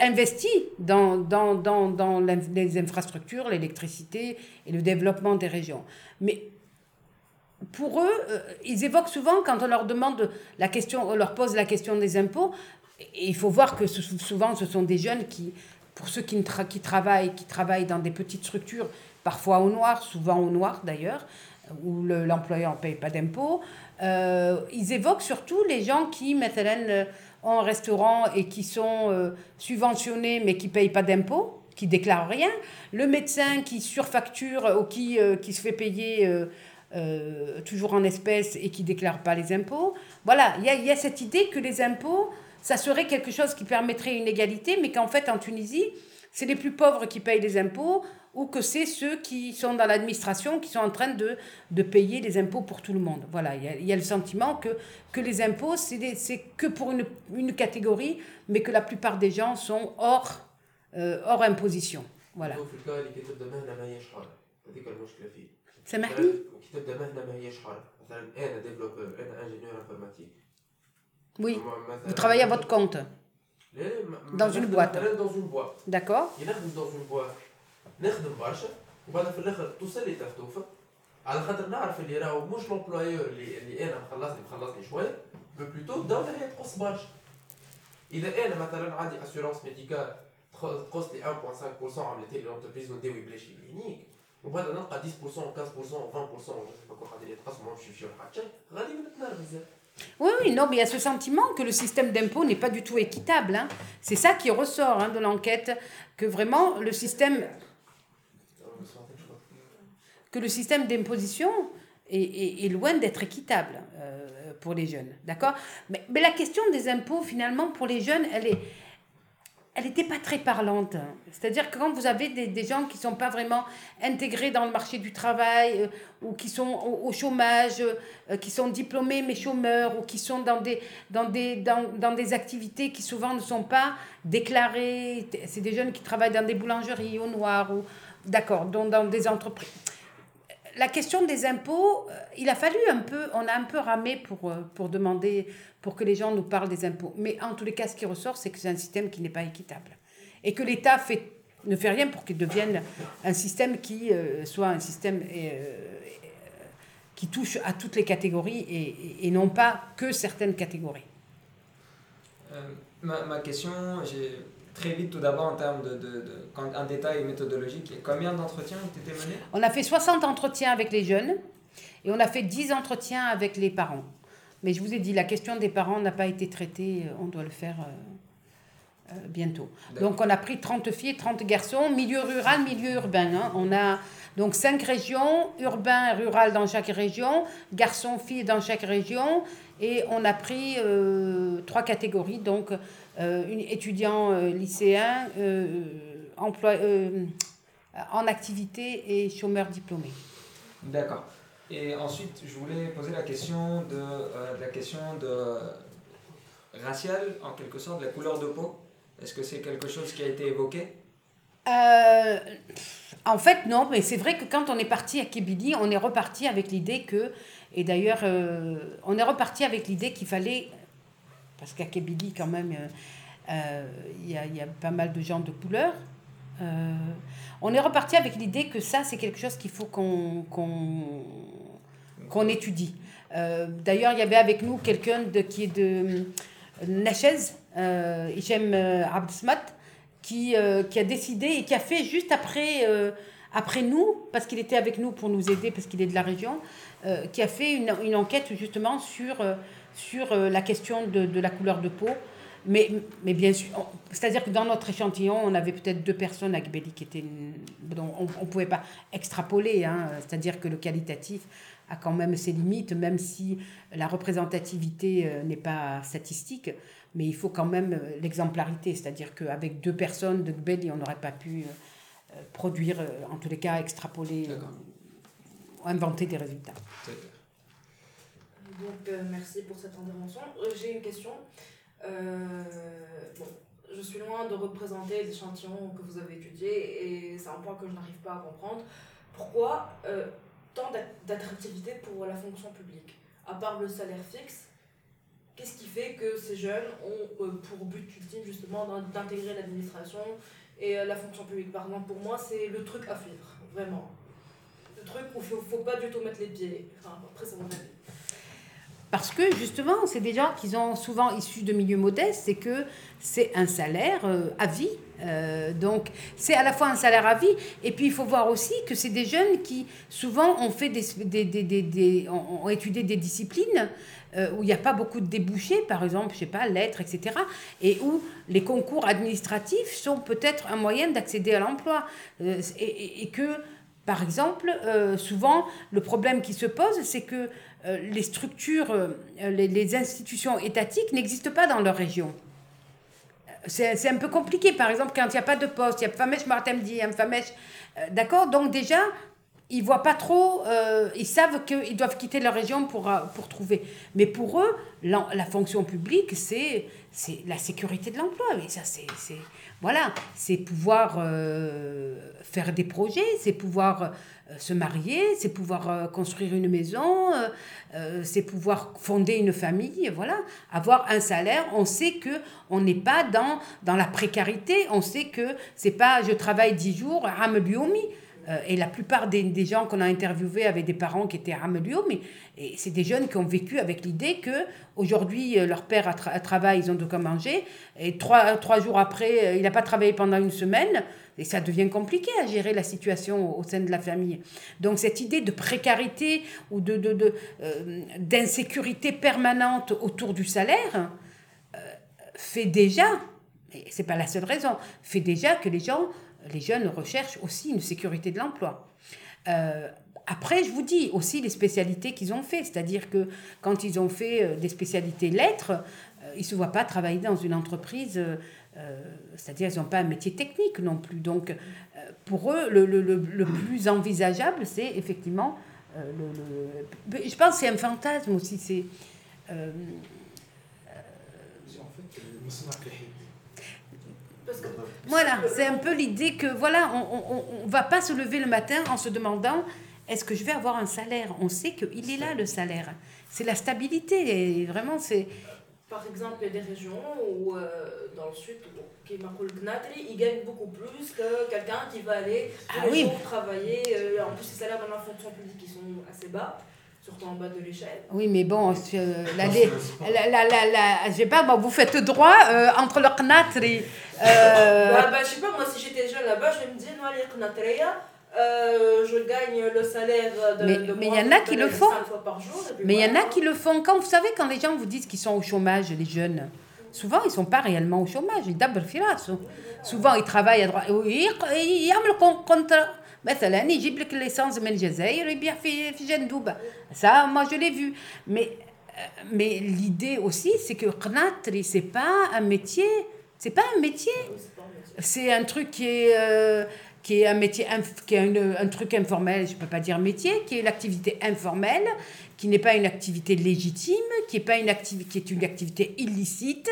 investi dans, dans, dans, dans les infrastructures, l'électricité et le développement des régions. Mais pour eux, euh, ils évoquent souvent, quand on leur demande la question, on leur pose la question des impôts, et il faut voir que souvent ce sont des jeunes qui, pour ceux qui, qui, travaillent, qui travaillent dans des petites structures, parfois au noir, souvent au noir d'ailleurs, où l'employeur ne paye pas d'impôts, euh, ils évoquent surtout les gens qui, maintenant, en restaurant et qui sont euh, subventionnés mais qui ne payent pas d'impôts, qui déclarent rien, le médecin qui surfacture ou qui, euh, qui se fait payer euh, toujours en espèces et qui ne déclare pas les impôts. Voilà, il y y a cette idée que les impôts, ça serait quelque chose qui permettrait une égalité, mais qu'en fait en Tunisie, c'est les plus pauvres qui payent les impôts ou que c'est ceux qui sont dans l'administration qui sont en train de, de payer les impôts pour tout le monde. Voilà, il y a, il y a le sentiment que, que les impôts, c'est que pour une, une, catégorie, mais que la plupart des gens sont hors, euh, hors imposition. Voilà. سامحني Oui, vous travaillez à votre compte Dans une boîte Dans une boîte. D'accord. Dans une boîte. نخدم برشا وبعد في الاخر توصل لي تفتوفه على خاطر نعرف اللي راهو مش لومبلويور اللي, اللي انا مخلصني مخلصني شويه مو بلوتو الدوله هي تقص برشا اذا انا مثلا عندي اسيورونس ميديكال تقص لي 1.5% عملت لي لونتربريز ونداوي بلاش كلينيك وبعد نلقى 10% 15% 20% جو كون قاعدين يتقسموا ما يمشيو حتى شيء غادي نتنرفز oui, oui, non, mais il y a ce sentiment que le système d'impôt n'est pas du tout équitable. Hein. C'est ça qui ressort hein, de l'enquête, que vraiment le système que le système d'imposition est, est, loin d'être équitable euh, pour les jeunes. D'accord? Mais, mais, la question des impôts, finalement, pour les jeunes, elle est. Elle n'était pas très parlante. C'est-à-dire que quand vous avez des, des gens qui ne sont pas vraiment intégrés dans le marché du travail, euh, ou qui sont au, chômage, euh, qui sont diplômés mais chômeurs, ou qui sont dans des, dans, des, dans, dans des activités qui souvent ne sont pas déclarées, c'est des jeunes qui travaillent dans des boulangeries au noir, ou d'accord, dans, dans des entreprises la question des impôts, euh, il a fallu un peu, on a un peu ramé pour, pour demander, pour que les gens nous parlent des impôts. Mais en tous les cas, ce qui ressort, c'est que c'est un système qui n'est pas équitable. Et que l'État fait, ne fait rien pour qu'il devienne un système qui euh, soit un système qui touche à toutes les catégories et, et, non pas que certaines catégories. ma, ma, question, j'ai très vite tout d'abord en termes de, de, de, détail méthodologique. Combien d'entretiens ont été menés? On a fait 60 entretiens avec les jeunes et on a fait 10 entretiens avec les parents. Mais je vous ai dit, la question des parents n'a pas été traitée, on doit le faire euh, euh, bientôt. Donc on a pris 30 filles, 30 garçons, milieu rural, milieu urbain. Hein. On a donc 5 régions, urbain et rural dans chaque région, garçons, filles dans chaque région. Et on a pris euh, trois catégories, donc euh, une, étudiants euh, lycéens, euh, emploi, en activité et chômeurs diplômés. D'accord. Et ensuite, je voulais poser la question de, la question de raciale, en quelque sorte, de la couleur de peau. Est-ce que c'est quelque chose qui a été évoqué? En fait, non, mais c'est vrai que quand on est parti à Kébili, on est reparti avec l'idée que, et d'ailleurs, on est reparti avec l'idée qu'il fallait parce qu'à Kébili, quand même, euh, euh, il y, a, y, a, pas mal de gens de couleur. Euh, on est reparti avec l'idée que ça, c'est quelque chose qu'il faut qu'on qu'on étudie. D'ailleurs, il y avait avec nous quelqu'un qui est de Nachez, euh, Hichem Abdsmat, qui, qui a décidé et qui a fait juste après, après nous, parce qu'il était avec nous pour nous aider, parce qu'il est de la région, qui a fait une, une enquête justement sur sur euh, la question de, de, la couleur de peau. Mais, mais bien sûr, c'est-à-dire que dans notre échantillon, on avait peut-être deux personnes à Gbeli qui étaient. dont on ne pouvait pas extrapoler, hein, c'est-à-dire que le qualitatif a quand même ses limites, même si la représentativité euh, n'est pas statistique, mais il faut quand même euh, l'exemplarité, c'est-à-dire qu'avec deux personnes de Gbeli, on n'aurait pas pu produire, en tous les cas, extrapoler, inventer des résultats. Donc euh, merci pour cette intervention. Euh, j'ai une question. Euh, bon, je suis loin de représenter les échantillons que vous avez étudiés et c'est un point que je n'arrive pas à comprendre. Pourquoi euh, tant d'attractivité pour la fonction publique À part le salaire fixe, qu'est-ce qui fait que ces jeunes ont euh, pour but ultime justement d'intégrer l'administration et euh, la fonction publique? Par exemple, pour moi, c'est le truc à suivre, vraiment. Le truc où il ne faut, pas du tout mettre les pieds. Après, c'est mon avis. Parce que justement, c'est des gens qui sont souvent issus de milieux modestes, c'est que c'est un salaire euh, à vie. Euh, donc, c'est à la fois un salaire à vie, et puis il faut voir aussi que c'est des jeunes qui souvent ont, fait des, des, des, des ont, étudié des disciplines euh, où il n'y a pas beaucoup de débouchés, par exemple, je sais pas, lettres, etc., et où les concours administratifs sont peut-être un moyen d'accéder à l'emploi, et, et, que par exemple, souvent, le problème qui se pose, c'est que euh, les structures, euh, les, institutions étatiques n'existent pas dans leur région. C'est un peu compliqué, par exemple, quand il n'y a pas de poste, il y a Famesh Martemdi, Famesh. Euh, d'accord? Donc, déjà, ils voient pas trop, ils savent qu'ils doivent quitter leur région pour, pour trouver. Mais pour eux, la, fonction publique, c'est la sécurité de l'emploi. Ça, c'est voilà, c'est pouvoir faire des projets, c'est pouvoir euh, se marier, c'est pouvoir euh, construire une maison, euh, c'est pouvoir fonder une famille, voilà, avoir un salaire. On sait que on n'est pas dans, dans la précarité, on sait que c'est pas je travaille dix jours, Rameliomi. et la plupart des, des gens qu'on a interviewés avaient des parents qui étaient mais Et c'est des jeunes qui ont vécu avec l'idée que aujourd'hui leur père a, travaillé, ils ont de quoi manger. Et trois, trois jours après, il n'a pas travaillé pendant une semaine. Et ça devient compliqué à gérer la situation au sein de la famille. Donc cette idée de précarité ou de, de, euh, d'insécurité permanente autour du salaire euh, fait déjà, et c'est pas la seule raison, fait déjà que les gens, les jeunes recherchent aussi une sécurité de l'emploi. Euh, après, je vous dis aussi les spécialités qu'ils ont fait, c'est-à-dire que quand ils ont fait des spécialités lettres, ils ne se voient pas travailler dans une entreprise c'est-à-dire qu'ils n'ont pas un métier technique non plus. Donc, euh, pour eux, le, le, le, plus envisageable, c'est effectivement euh, le, Je pense que c'est un fantasme aussi. C'est. Voilà, c'est un peu l'idée que voilà, on ne va pas se lever le matin en se demandant est-ce que je vais avoir un salaire? On sait qu'il est là le salaire. C'est la stabilité. Et vraiment, c'est par exemple, il y a des régions où, euh, dans le sud, qui ils gagnent beaucoup plus que quelqu'un qui va aller tous ah les jours travailler. Euh, en plus, les salaires dans la fonction publique qui sont assez bas surtout en bas de l'échelle. Oui, mais bon, euh, la, la, la, la, je sais pas, bon, vous faites droit euh, entre le Knatri. Bah, bah, je sais pas, moi, si j'étais jeune là-bas, je me disais, non, les Knatria, euh, je gagne le salaire de, mais, mais il y en a qui le font. mais il y en a qui le font. Quand vous savez, quand les gens vous disent qu'ils sont au chômage, les jeunes, souvent ils sont pas réellement au chômage. Ils d'abord Souvent ils travaillent à droite. Ils يعملوا contrat. مثلا يجيب لك l'essence من الجزائر يبيع في في جندوبه ça moi je l'ai vu mais euh, mais l'idée aussi c'est que qnatri c'est pas un métier c'est pas un métier c'est un truc qui est euh, qui est un métier, qui est un, truc informel, je ne peux pas dire métier, qui est l'activité informelle, qui n'est pas une activité légitime, qui est, pas une, activité, qui est une activité illicite.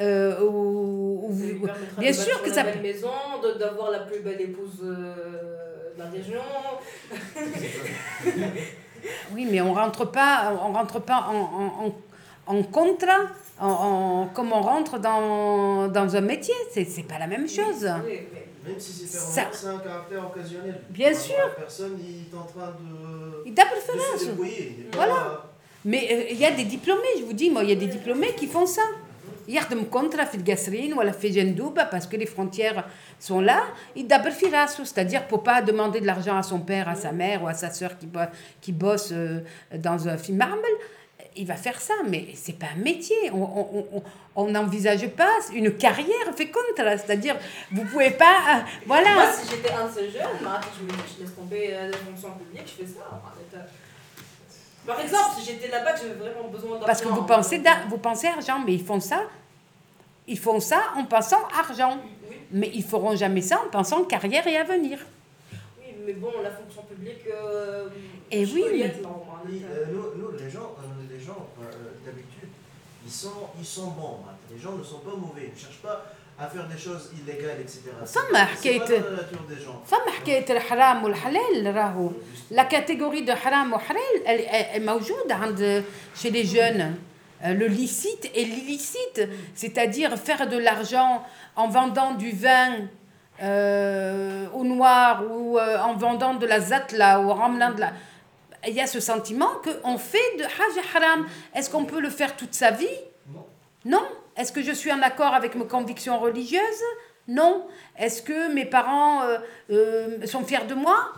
Euh, bien sûr que ça. La maison, d'avoir la plus belle épouse euh, de la région. oui, mais on rentre pas, on rentre pas en, en, en contrat, en, comme on rentre dans, dans un métier. C'est, pas la même chose. Oui, même si c'est ça... c'est un caractère occasionnel. Bien sûr. La personne il est en train de. Il de se débrouiller. Voilà. Mais euh, il y a des diplômés, je vous dis, moi, il y a des diplômés qui font ça. يخدم كونترا في القصرين ولا في جندوبة parce que les frontières sont là يدبر في راسه c'est-à-dire pour pas demander de l'argent à son père à sa mère ou à sa sœur qui, qui bosse euh, dans un film marble il va faire ça, mais c'est pas un métier. On n'envisage pas une carrière féconde, c'est-à-dire vous pouvez pas, euh, voilà. Moi, si j'étais un de ces jeunes, bah, je, je laisse tomber euh, la fonction publique, je fais ça. Par exemple, si j'étais là-bas, j'avais vraiment besoin d'argent. Parce que vous pensez, vous pensez argent, mais ils font ça, ils font ça en pensant argent. Mais ils feront jamais ça en pensant carrière et avenir. Oui, mais bon, la fonction publique. Euh, et oui. Mais... nous, nous, les gens, ils sont, ils sont bons. Les gens ne sont pas mauvais. Ils ne cherchent pas à faire des choses illégales, etc. فما C'est حكاية pas dans la nature des gens. فما حكاية الحرام والحلال راهو لا catégorie de حرام وحلال elle, elle- elle موجودة عند chez les jeunes Euh, le licite et l'illicite c'est-à-dire faire de l'argent en vendant du vin euh, au noir ou euh, en vendant de la zatla ou en ramenant de la il y a ce sentiment qu'on fait de haja haram. Est-ce qu'on peut le faire toute sa vie? Non. est-ce que je suis en accord avec mes convictions religieuses? Non. Est-ce que mes parents euh, euh, sont fiers de moi?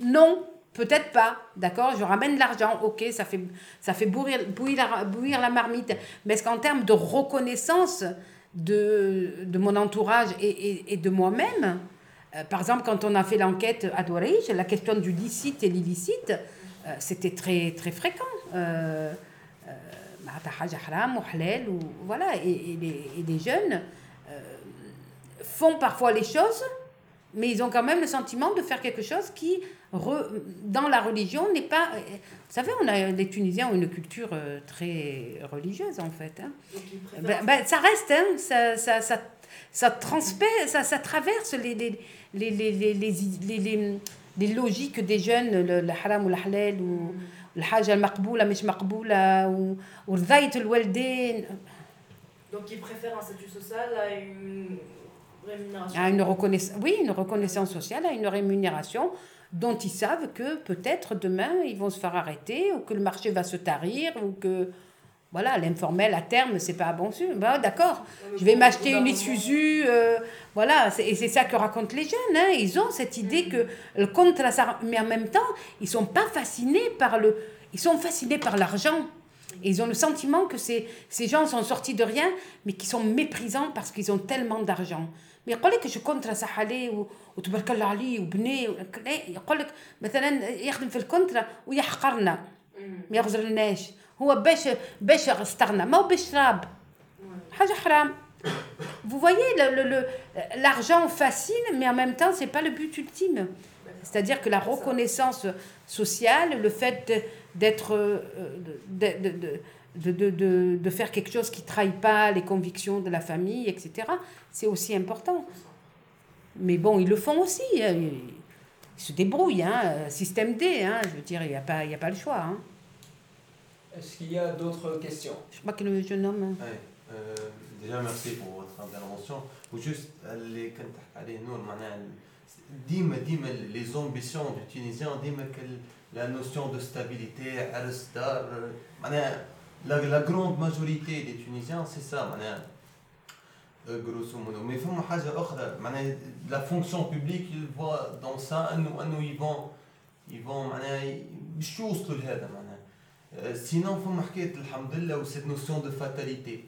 Non, peut-être pas. D'accord? Je ramène de l'argent, ok, ça fait, ça fait bouillir, bouillir, la, bouillir la marmite. Mais est-ce qu'en termes de reconnaissance de, de mon entourage et, et, de moi-même, euh, par exemple, quand on a fait l'enquête à Douarij, la question du licite et l'illicite, euh, c'était très, très fréquent. Euh, euh, voilà. Et, et, les, et jeunes font parfois les choses, mais ils ont quand même le sentiment de faire quelque chose qui, re, dans la religion, n'est pas. Vous savez, on a, les Tunisiens ont une culture très religieuse, en fait. Hein. Ben, ben, ça reste, hein, ça, ça, ça, ça, ça, traverse les, les, les, les, les les logiques des jeunes, le, le haram ou le halal, ou mm. le haja al-maqboula, mish maqboula, ou, ou le zayt al-waldin. Donc ils préfèrent un statut social à une rémunération? À une reconnaissance, Oui, une reconnaissance sociale, à une rémunération dont ils savent que peut-être demain ils vont se faire arrêter, ou que le marché va se tarir, ou que. voilà, l'informel à terme, c'est pas bon sûr. Bah, d'accord, je vais m'acheter une Isuzu, euh, voilà, c'est- et c'est ça que racontent les jeunes. hein. Ils ont cette idée que le contrat, ça- mais en même temps, ils sont pas fascinés par le, ils sont fascinés par l'argent. Et ils ont le sentiment que ces, ces gens sont sortis de rien, mais qui sont méprisants parce qu'ils ont tellement d'argent. Mais يقول لك جو كونترا صح عليه و- وتبارك الله عليه وبني و- لا، يقول لك مثلا يخدم في الكونترا ويحقرنا Mm. ما يغزرناش هو باش باش استغنى ما هو باش راب Ouais. حاجه حرام Vous voyez, le- le- le- l'argent fascine, mais en même temps, c'est pas le but ultime. C'est-à-dire que la reconnaissance sociale, le fait de- d'être, euh, de, de, de, de, de, de- de faire quelque chose qui trahit pas les convictions de la famille, etc., c'est aussi important. Mais bon, ils le font aussi. hein. Ils se débrouillent, hein. système D, hein. je veux dire, il n'y a, pas- il y a pas le choix. hein. Est-ce qu'il y a d'autres questions Je crois que le jeune homme... Ouais, euh, déjà merci pour votre intervention وجوست اللي كنت تحكي عليه نور معناها ديما ديما les ambitions du Tunisien ديما كال- la notion de stabilité عرس دار معناها la, la grande majorité des Tunisiens c'est ça معناها euh, grosso modo mais فما حاجة أخرى معناها la fonction publique ils voient dans ça أنه أنه ils vont ils vont معناها باش يوصلوا لهذا معناها سينون فما حكايه الحمد لله وسيت نوسيون دو فاتاليتي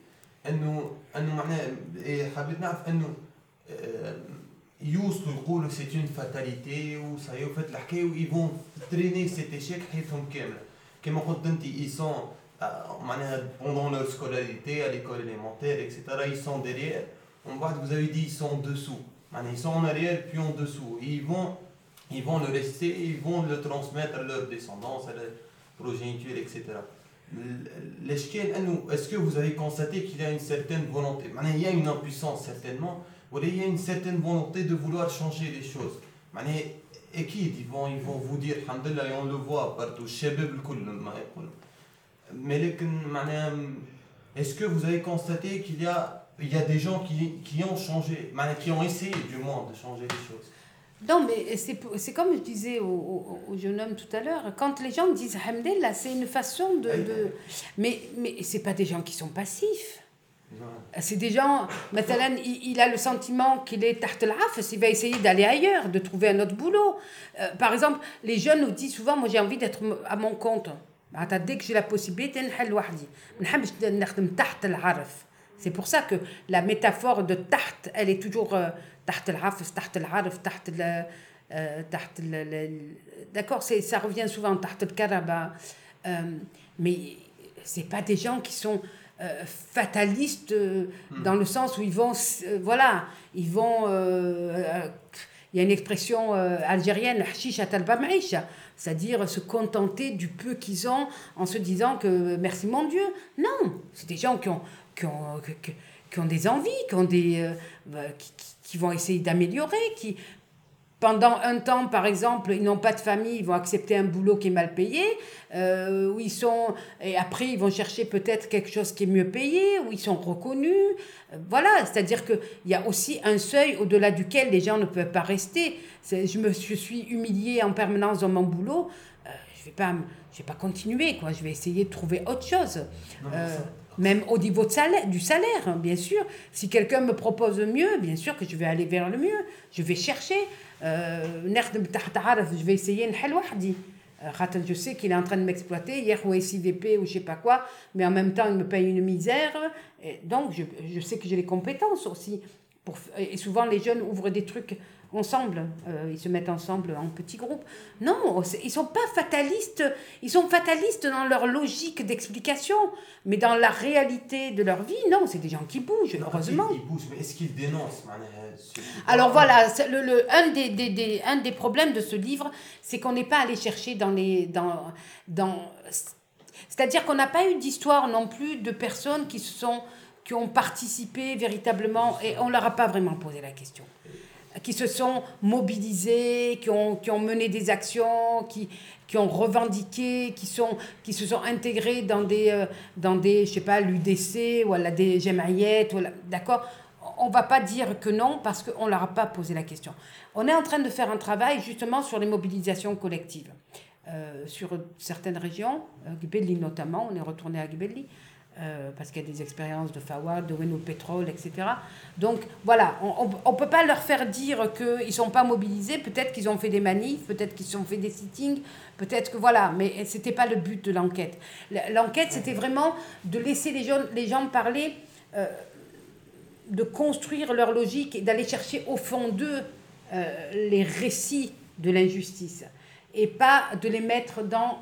انه انه معناها إيه، حبيت نعرف انه آه، يوصلوا يقولوا سيت اون فاتاليتي وصاي وفات الحكايه وي فون تريني سيت ايشيك حياتهم كامله كما قلت انت اي سون معناها بوندون لور سكولاريتي à l'école élémentaire etc ils sont derrière on voit que vous avez dit ils sont en dessous معناها ils sont en arrière puis en dessous et ils vont ils vont le rester ils vont le transmettre à leur descendance à leur progéniture, etc. Est-ce que vous avez constaté qu'il y a une certaine volonté? Il y a une impuissance certainement, ou il y a une certaine volonté de vouloir changer les choses? Et qui ils vont, vous dire, Alhamdulillah, on le voit partout, Mais est-ce que vous avez constaté qu'il y a, des gens qui, qui ont changé, qui ont essayé du moins de changer les choses? Non, mais c'est comme je disais au, au, au, jeune homme tout à l'heure, quand les gens disent Hamdallah, c'est une façon de. de... Mais, mais ce pas des gens qui sont passifs. C'est des gens, maintenant, il, il, a le sentiment qu'il est tarte il va essayer d'aller ailleurs, de trouver un autre boulot. Euh, par exemple, les jeunes nous disent souvent Moi, j'ai envie d'être à mon compte. Bah, dès que j'ai la possibilité, c'est pour ça que la métaphore de tarte, elle est toujours. Euh, تحت العفس, تحت العرف, تحت ال, euh, تحت ال, ال- D'accord, c'est- ça revient souvent تحت الكربة. Euh, mais c'est pas des gens qui sont euh, fatalistes euh, dans le sens où ils vont, s- euh, voilà, ils vont. euh, euh, il y a une expression euh, algérienne, "Hashisha talba maïcha", c'est-à-dire se contenter du peu qu'ils ont en se disant que merci mon Dieu. Non, c'est des gens qui ont, qui ont, que- que- qui ont des envies, qui, ont des, bah, qui, qui, vont essayer d'améliorer, qui, pendant un temps, par exemple, ils n'ont pas de famille, ils vont accepter un boulot qui est mal payé, euh, où ils sont, et après ils vont chercher peut-être quelque chose qui est mieux payé, où ils sont reconnus. Euh, voilà, c'est-à-dire qu'il y a aussi un seuil au-delà duquel les gens ne peuvent pas rester. Je me je suis humiliée en permanence dans mon boulot, euh, je ne vais, pas, je vais pas continuer, quoi. je vais essayer de trouver autre chose. Même au niveau de salaire, du salaire, hein, bien sûr. Si quelqu'un me propose mieux, bien sûr que je vais aller vers le mieux. Je vais chercher. je vais essayer une je sais qu'il est en train de m'exploiter, hier ou SIVP ou je sais pas quoi, mais en même temps il me paye une misère. Donc je, je sais que j'ai les compétences aussi. Pour, et souvent les jeunes ouvrent des trucs ensemble, euh, ils se mettent ensemble en petits groupes. Non, ils sont pas fatalistes, ils sont fatalistes dans leur logique d'explication, mais dans la réalité de leur vie, non, c'est des gens qui bougent, heureusement. Ils, bougent, mais est-ce qu'ils dénoncent Alors voilà, le, le, un, des, des, des, un des problèmes de ce livre, c'est qu'on n'est pas allé chercher dans les... Dans, dans, C'est-à-dire qu'on n'a pas eu d'histoire non plus de personnes qui se sont qui ont participé véritablement et on leur a pas vraiment posé la question qui se sont mobilisés, qui ont, qui ont mené des actions, qui, qui ont revendiqué, qui, sont, qui se sont intégrés dans des, euh, dans des je sais pas, l'UDC ou à la Jemaïet, d'accord? On va pas dire que non parce qu'on ne leur a pas posé la question. On est en train de faire un travail justement sur les mobilisations collectives. Euh, sur certaines régions, Gbelli notamment, on est retourné à Gbelli, euh, parce qu'il y a des expériences de Fawad, de Renault Pétrole, etc. Donc voilà, on ne peut pas leur faire dire qu'ils ne sont pas mobilisés. Peut-être qu'ils ont fait des manifs, peut-être qu'ils ont fait des sittings, peut-être que voilà, mais ce n'était pas le but de l'enquête. L'enquête, c'était vraiment de laisser les gens, les gens parler, euh, de construire leur logique et d'aller chercher au fond d'eux euh, les récits de l'injustice et pas de les mettre dans,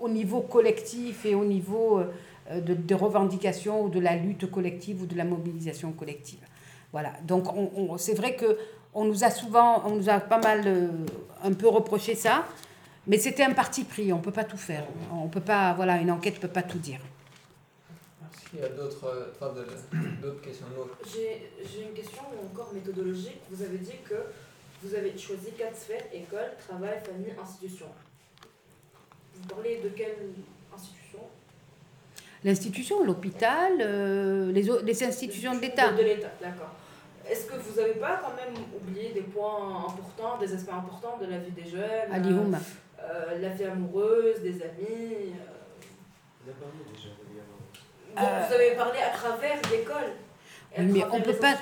au niveau collectif et au niveau de, de, revendications ou de la lutte collective ou de la mobilisation collective. Voilà. Donc on, c'est vrai que on nous a souvent, on nous a pas mal euh, un peu reproché ça, mais c'était un parti pris. On peut pas tout faire. On peut pas, voilà, une enquête peut pas tout dire. Merci. Il y a d'autres, euh, d'autres questions. J'ai, j'ai une question encore méthodologique. Vous avez dit que vous avez choisi quatre sphères école, travail, famille, institution. Vous parlez de quelle institution? L'institution, l'hôpital, euh, les, les, institutions de l'État. De l'État, d'accord. Est-ce que vous n'avez pas quand même oublié des points importants, des aspects importants de la vie des jeunes euh, euh, La vie amoureuse, des amis Vous avez parlé déjà de Vous avez parlé à travers l'école. Mais on peut pas.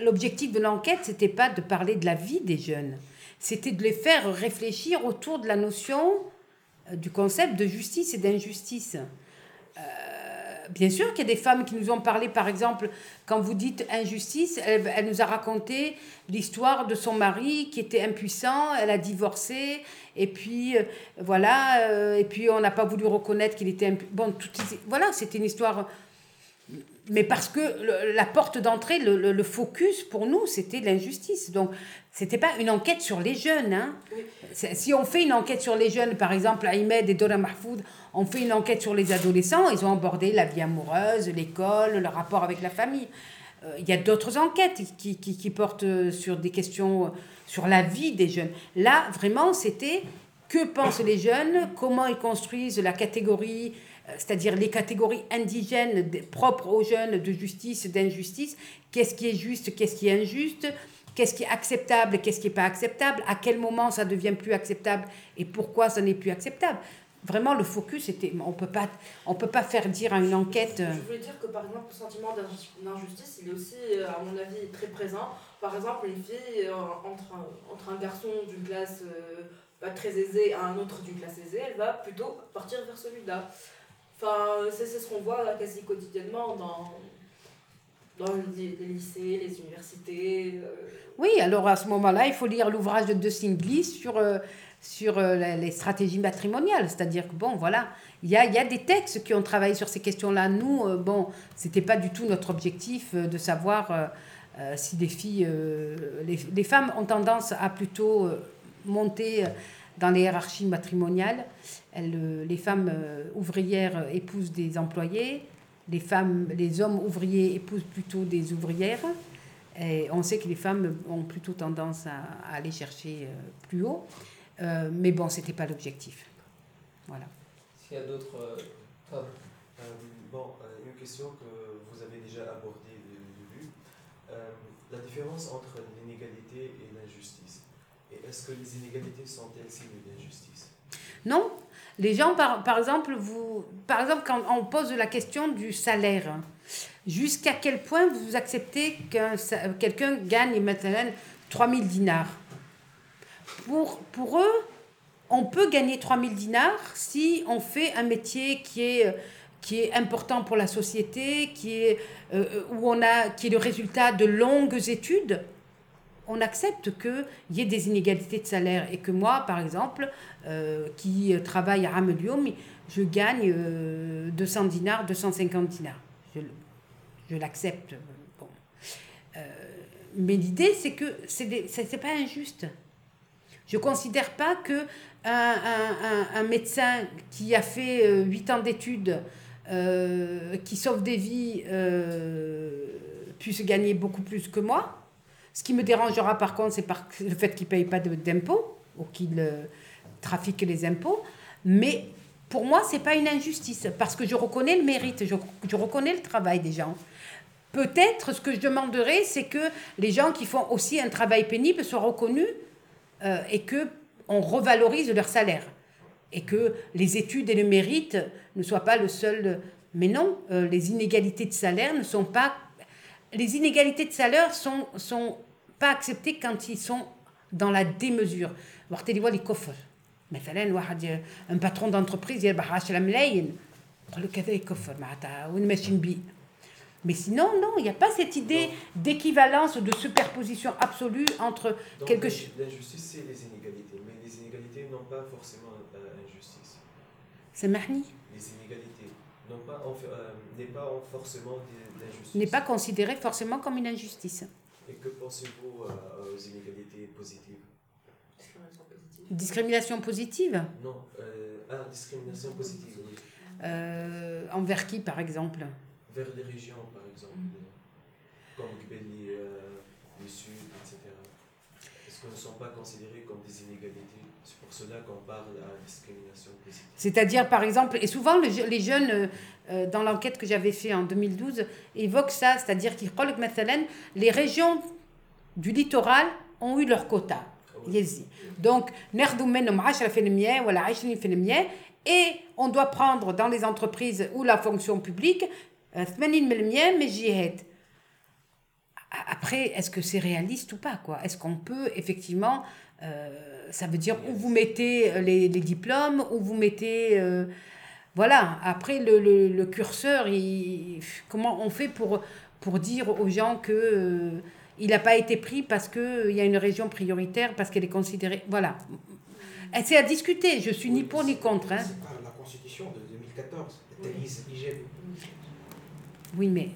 L'objectif de l'enquête, c'était pas de parler de la vie des jeunes, c'était de les faire réfléchir autour de la notion du concept de justice et d'injustice bien sûr qu'il y a des femmes qui nous ont parlé, par exemple, quand vous dites injustice, elle, nous a raconté l'histoire de son mari qui était impuissant, elle a divorcé, et puis euh, voilà, euh, et puis on n'a pas voulu reconnaître qu'il était impuissant. Bon, tout, voilà, c'était une histoire. Mais parce que la porte d'entrée, le, le, focus pour nous, c'était l'injustice. Donc, c'était pas une enquête sur les jeunes. Hein. Si on fait une enquête sur les jeunes, par exemple, Ahmed et Dora Mahfoud, on fait une enquête sur les adolescents, ils ont abordé la vie amoureuse, l'école, le rapport avec la famille. Euh, il y a d'autres enquêtes qui, qui, qui, portent sur des questions, euh, sur la vie des jeunes. Là, vraiment, c'était que pensent les jeunes, comment ils construisent la catégorie, euh, c'est-à-dire les catégories indigènes propres aux jeunes de justice, d'injustice, qu'est-ce qui est juste, qu'est-ce qui est injuste, qu'est-ce qui est acceptable, qu'est-ce qui n'est pas acceptable, à quel moment ça devient plus acceptable et pourquoi ça n'est plus acceptable? Vraiment le focus était on peut pas on peut pas faire dire à une enquête je voulais dire que par exemple le sentiment d'injustice il est aussi euh, à mon avis très présent. Par exemple une fille euh, entre un, entre un garçon d'une classe euh, pas très aisée et un autre d'une classe aisée elle va plutôt partir vers celui-là. Enfin c'est ce qu'on voit quasi quotidiennement dans les lycées, les universités. Oui, alors à ce moment-là, il faut lire l'ouvrage de De Singlis sur sur euh, les stratégies matrimoniales. C'est-à-dire que, bon, voilà, il y a, y a, des textes qui ont travaillé sur ces questions-là. Nous, euh, bon, c'était pas du tout notre objectif euh, de savoir si des filles... Les, les, femmes ont tendance à plutôt monter dans les hiérarchies matrimoniales. Elles, les femmes ouvrières épousent des employés les femmes, les hommes ouvriers épousent plutôt des ouvrières. Et on sait que les femmes ont plutôt tendance à, aller chercher euh, plus haut. Euh, mais bon, ce n'était pas l'objectif. Voilà. S'il y a d'autres... Euh, bon, une question que vous avez déjà abordée au début. la différence entre l'inégalité et l'injustice. Et est-ce que les inégalités sont-elles signes d'injustice? Non. Les gens, par, par, exemple, vous, par exemple, quand on pose la question du salaire, jusqu'à quel point vous acceptez que quelqu'un gagne maintenant 3000 dinars? Pour, pour eux, on peut gagner 3000 dinars si on fait un métier qui est, qui est important pour la société, qui est, euh, où on a, qui est le résultat de longues études. On accepte qu'il y ait des inégalités de salaire et que moi, par exemple, euh, qui travaille à Ramelioum, je gagne 200 euh, dinars, 250 dinars. Je, l'accepte. Euh, mais l'idée, c'est que ce n'est pas injuste. Je ne considère pas que un, médecin qui a fait 8 ans d'études, qui sauve des vies, puisse gagner beaucoup plus que moi ce qui me dérangera par contre, c'est le fait qu'il ne paye pas d'impôts ou qu'il trafiquent les impôts, mais pour moi, ce n'est pas une injustice, parce que je reconnais le mérite, je, je reconnais le travail des gens. Peut-être ce que je demanderais, c'est que les gens qui font aussi un travail pénible soient reconnus euh, et que on revalorise leur salaire et que les études et le mérite ne soient pas le seul. Mais non, euh, les inégalités de salaire ne sont pas. Les inégalités de salaire sont sont pas acceptées quand ils sont dans la démesure. Voir les coffres. مثلا واحد un patron d'entreprise يربح 10 ملايين يقول لك هذا يكفر معناتها وين ماشيين بيه mais sinon, non, il n'y a pas cette idée d'équivalence, de superposition absolue entre Donc, quelque chose. L'injustice, c'est les inégalités, mais les inégalités n'ont pas forcément euh, injustice. C'est Mahni Les inégalités n'ont pas, euh, n'est pas forcément n'est pas considéré forcément comme une injustice. Et que pensez-vous euh, aux inégalités positives Discrimination positive Non, euh, ah, discrimination positive, oui. Euh, envers qui, par exemple? Vers les régions, par exemple, mm. comme Gbeli, le Sud, etc. Est-ce qu'elles ne sont pas considérées comme des inégalités C'est pour cela qu'on parle la discrimination positive. C'est-à-dire, par exemple, et souvent les jeunes euh, dans l'enquête que j'avais fait en 2012, évoque ça, c'est-à-dire qu'ils les régions du littoral ont eu leur quota. Donc, et on doit prendre dans les entreprises ou la fonction publique 80% Après, est-ce que c'est réaliste ou pas quoi? Est-ce qu'on peut effectivement, euh, ça veut dire où vous mettez les, les diplômes, où vous mettez euh, voilà, après le, le, curseur, comment on fait pour, pour dire aux gens que euh, il n'a pas été pris parce qu'il y a une région prioritaire, parce qu'elle est considérée. Voilà. C'est à discuter, je suis ni pour ni contre. Hein. C'est pas la constitution de 2014, oui, mais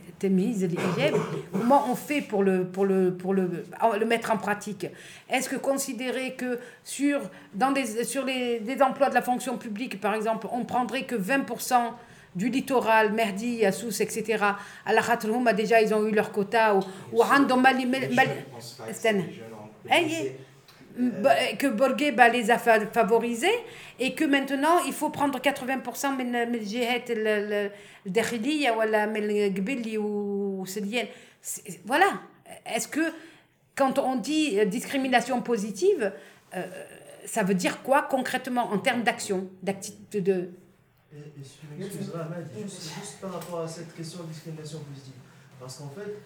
comment on fait pour le, pour le, pour le, le mettre en pratique? Est-ce que considérer que sur, dans des, sur les, des emplois de la fonction publique, par exemple, on prendrait que 20% du littoral, Merdi, Yassous, etc., à la Khatloum, déjà ils ont eu leur quota, ou, ou que Borgé bah, les a favorisés et que maintenant il faut prendre 80% من الجهات الداخلية ولا من القبلي وسديان voilà est-ce que quand on dit discrimination positive euh, ça veut dire quoi concrètement en termes d'action d'activité de Excusez-moi, juste, juste par rapport à cette question de discrimination positive. Parce qu'en fait,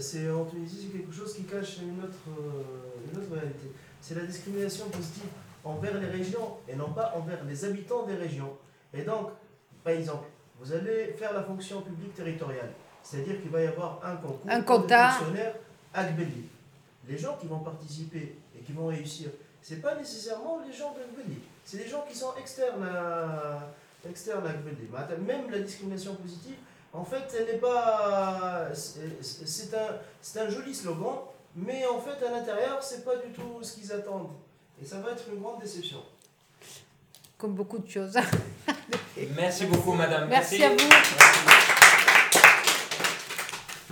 c'est en Tunisie, c'est quelque chose qui cache une autre, euh, une autre réalité c'est la discrimination positive envers les régions et non pas envers les habitants des régions. Et donc, par exemple, vous allez faire la fonction publique territoriale, c'est-à-dire qu'il va y avoir un concours un quota. de fonctionnaires Agbeli. Les gens qui vont participer et qui vont réussir, ce n'est pas nécessairement les gens d'Agbeli, c'est des gens qui sont externes à, externes à Même la discrimination positive, en fait, elle n'est pas. C'est un, un joli slogan, mais en fait, à l'intérieur, c'est pas du tout ce qu'ils attendent. Et ça va être une grande déception. Comme beaucoup de choses. Merci beaucoup, madame. Merci, à vous.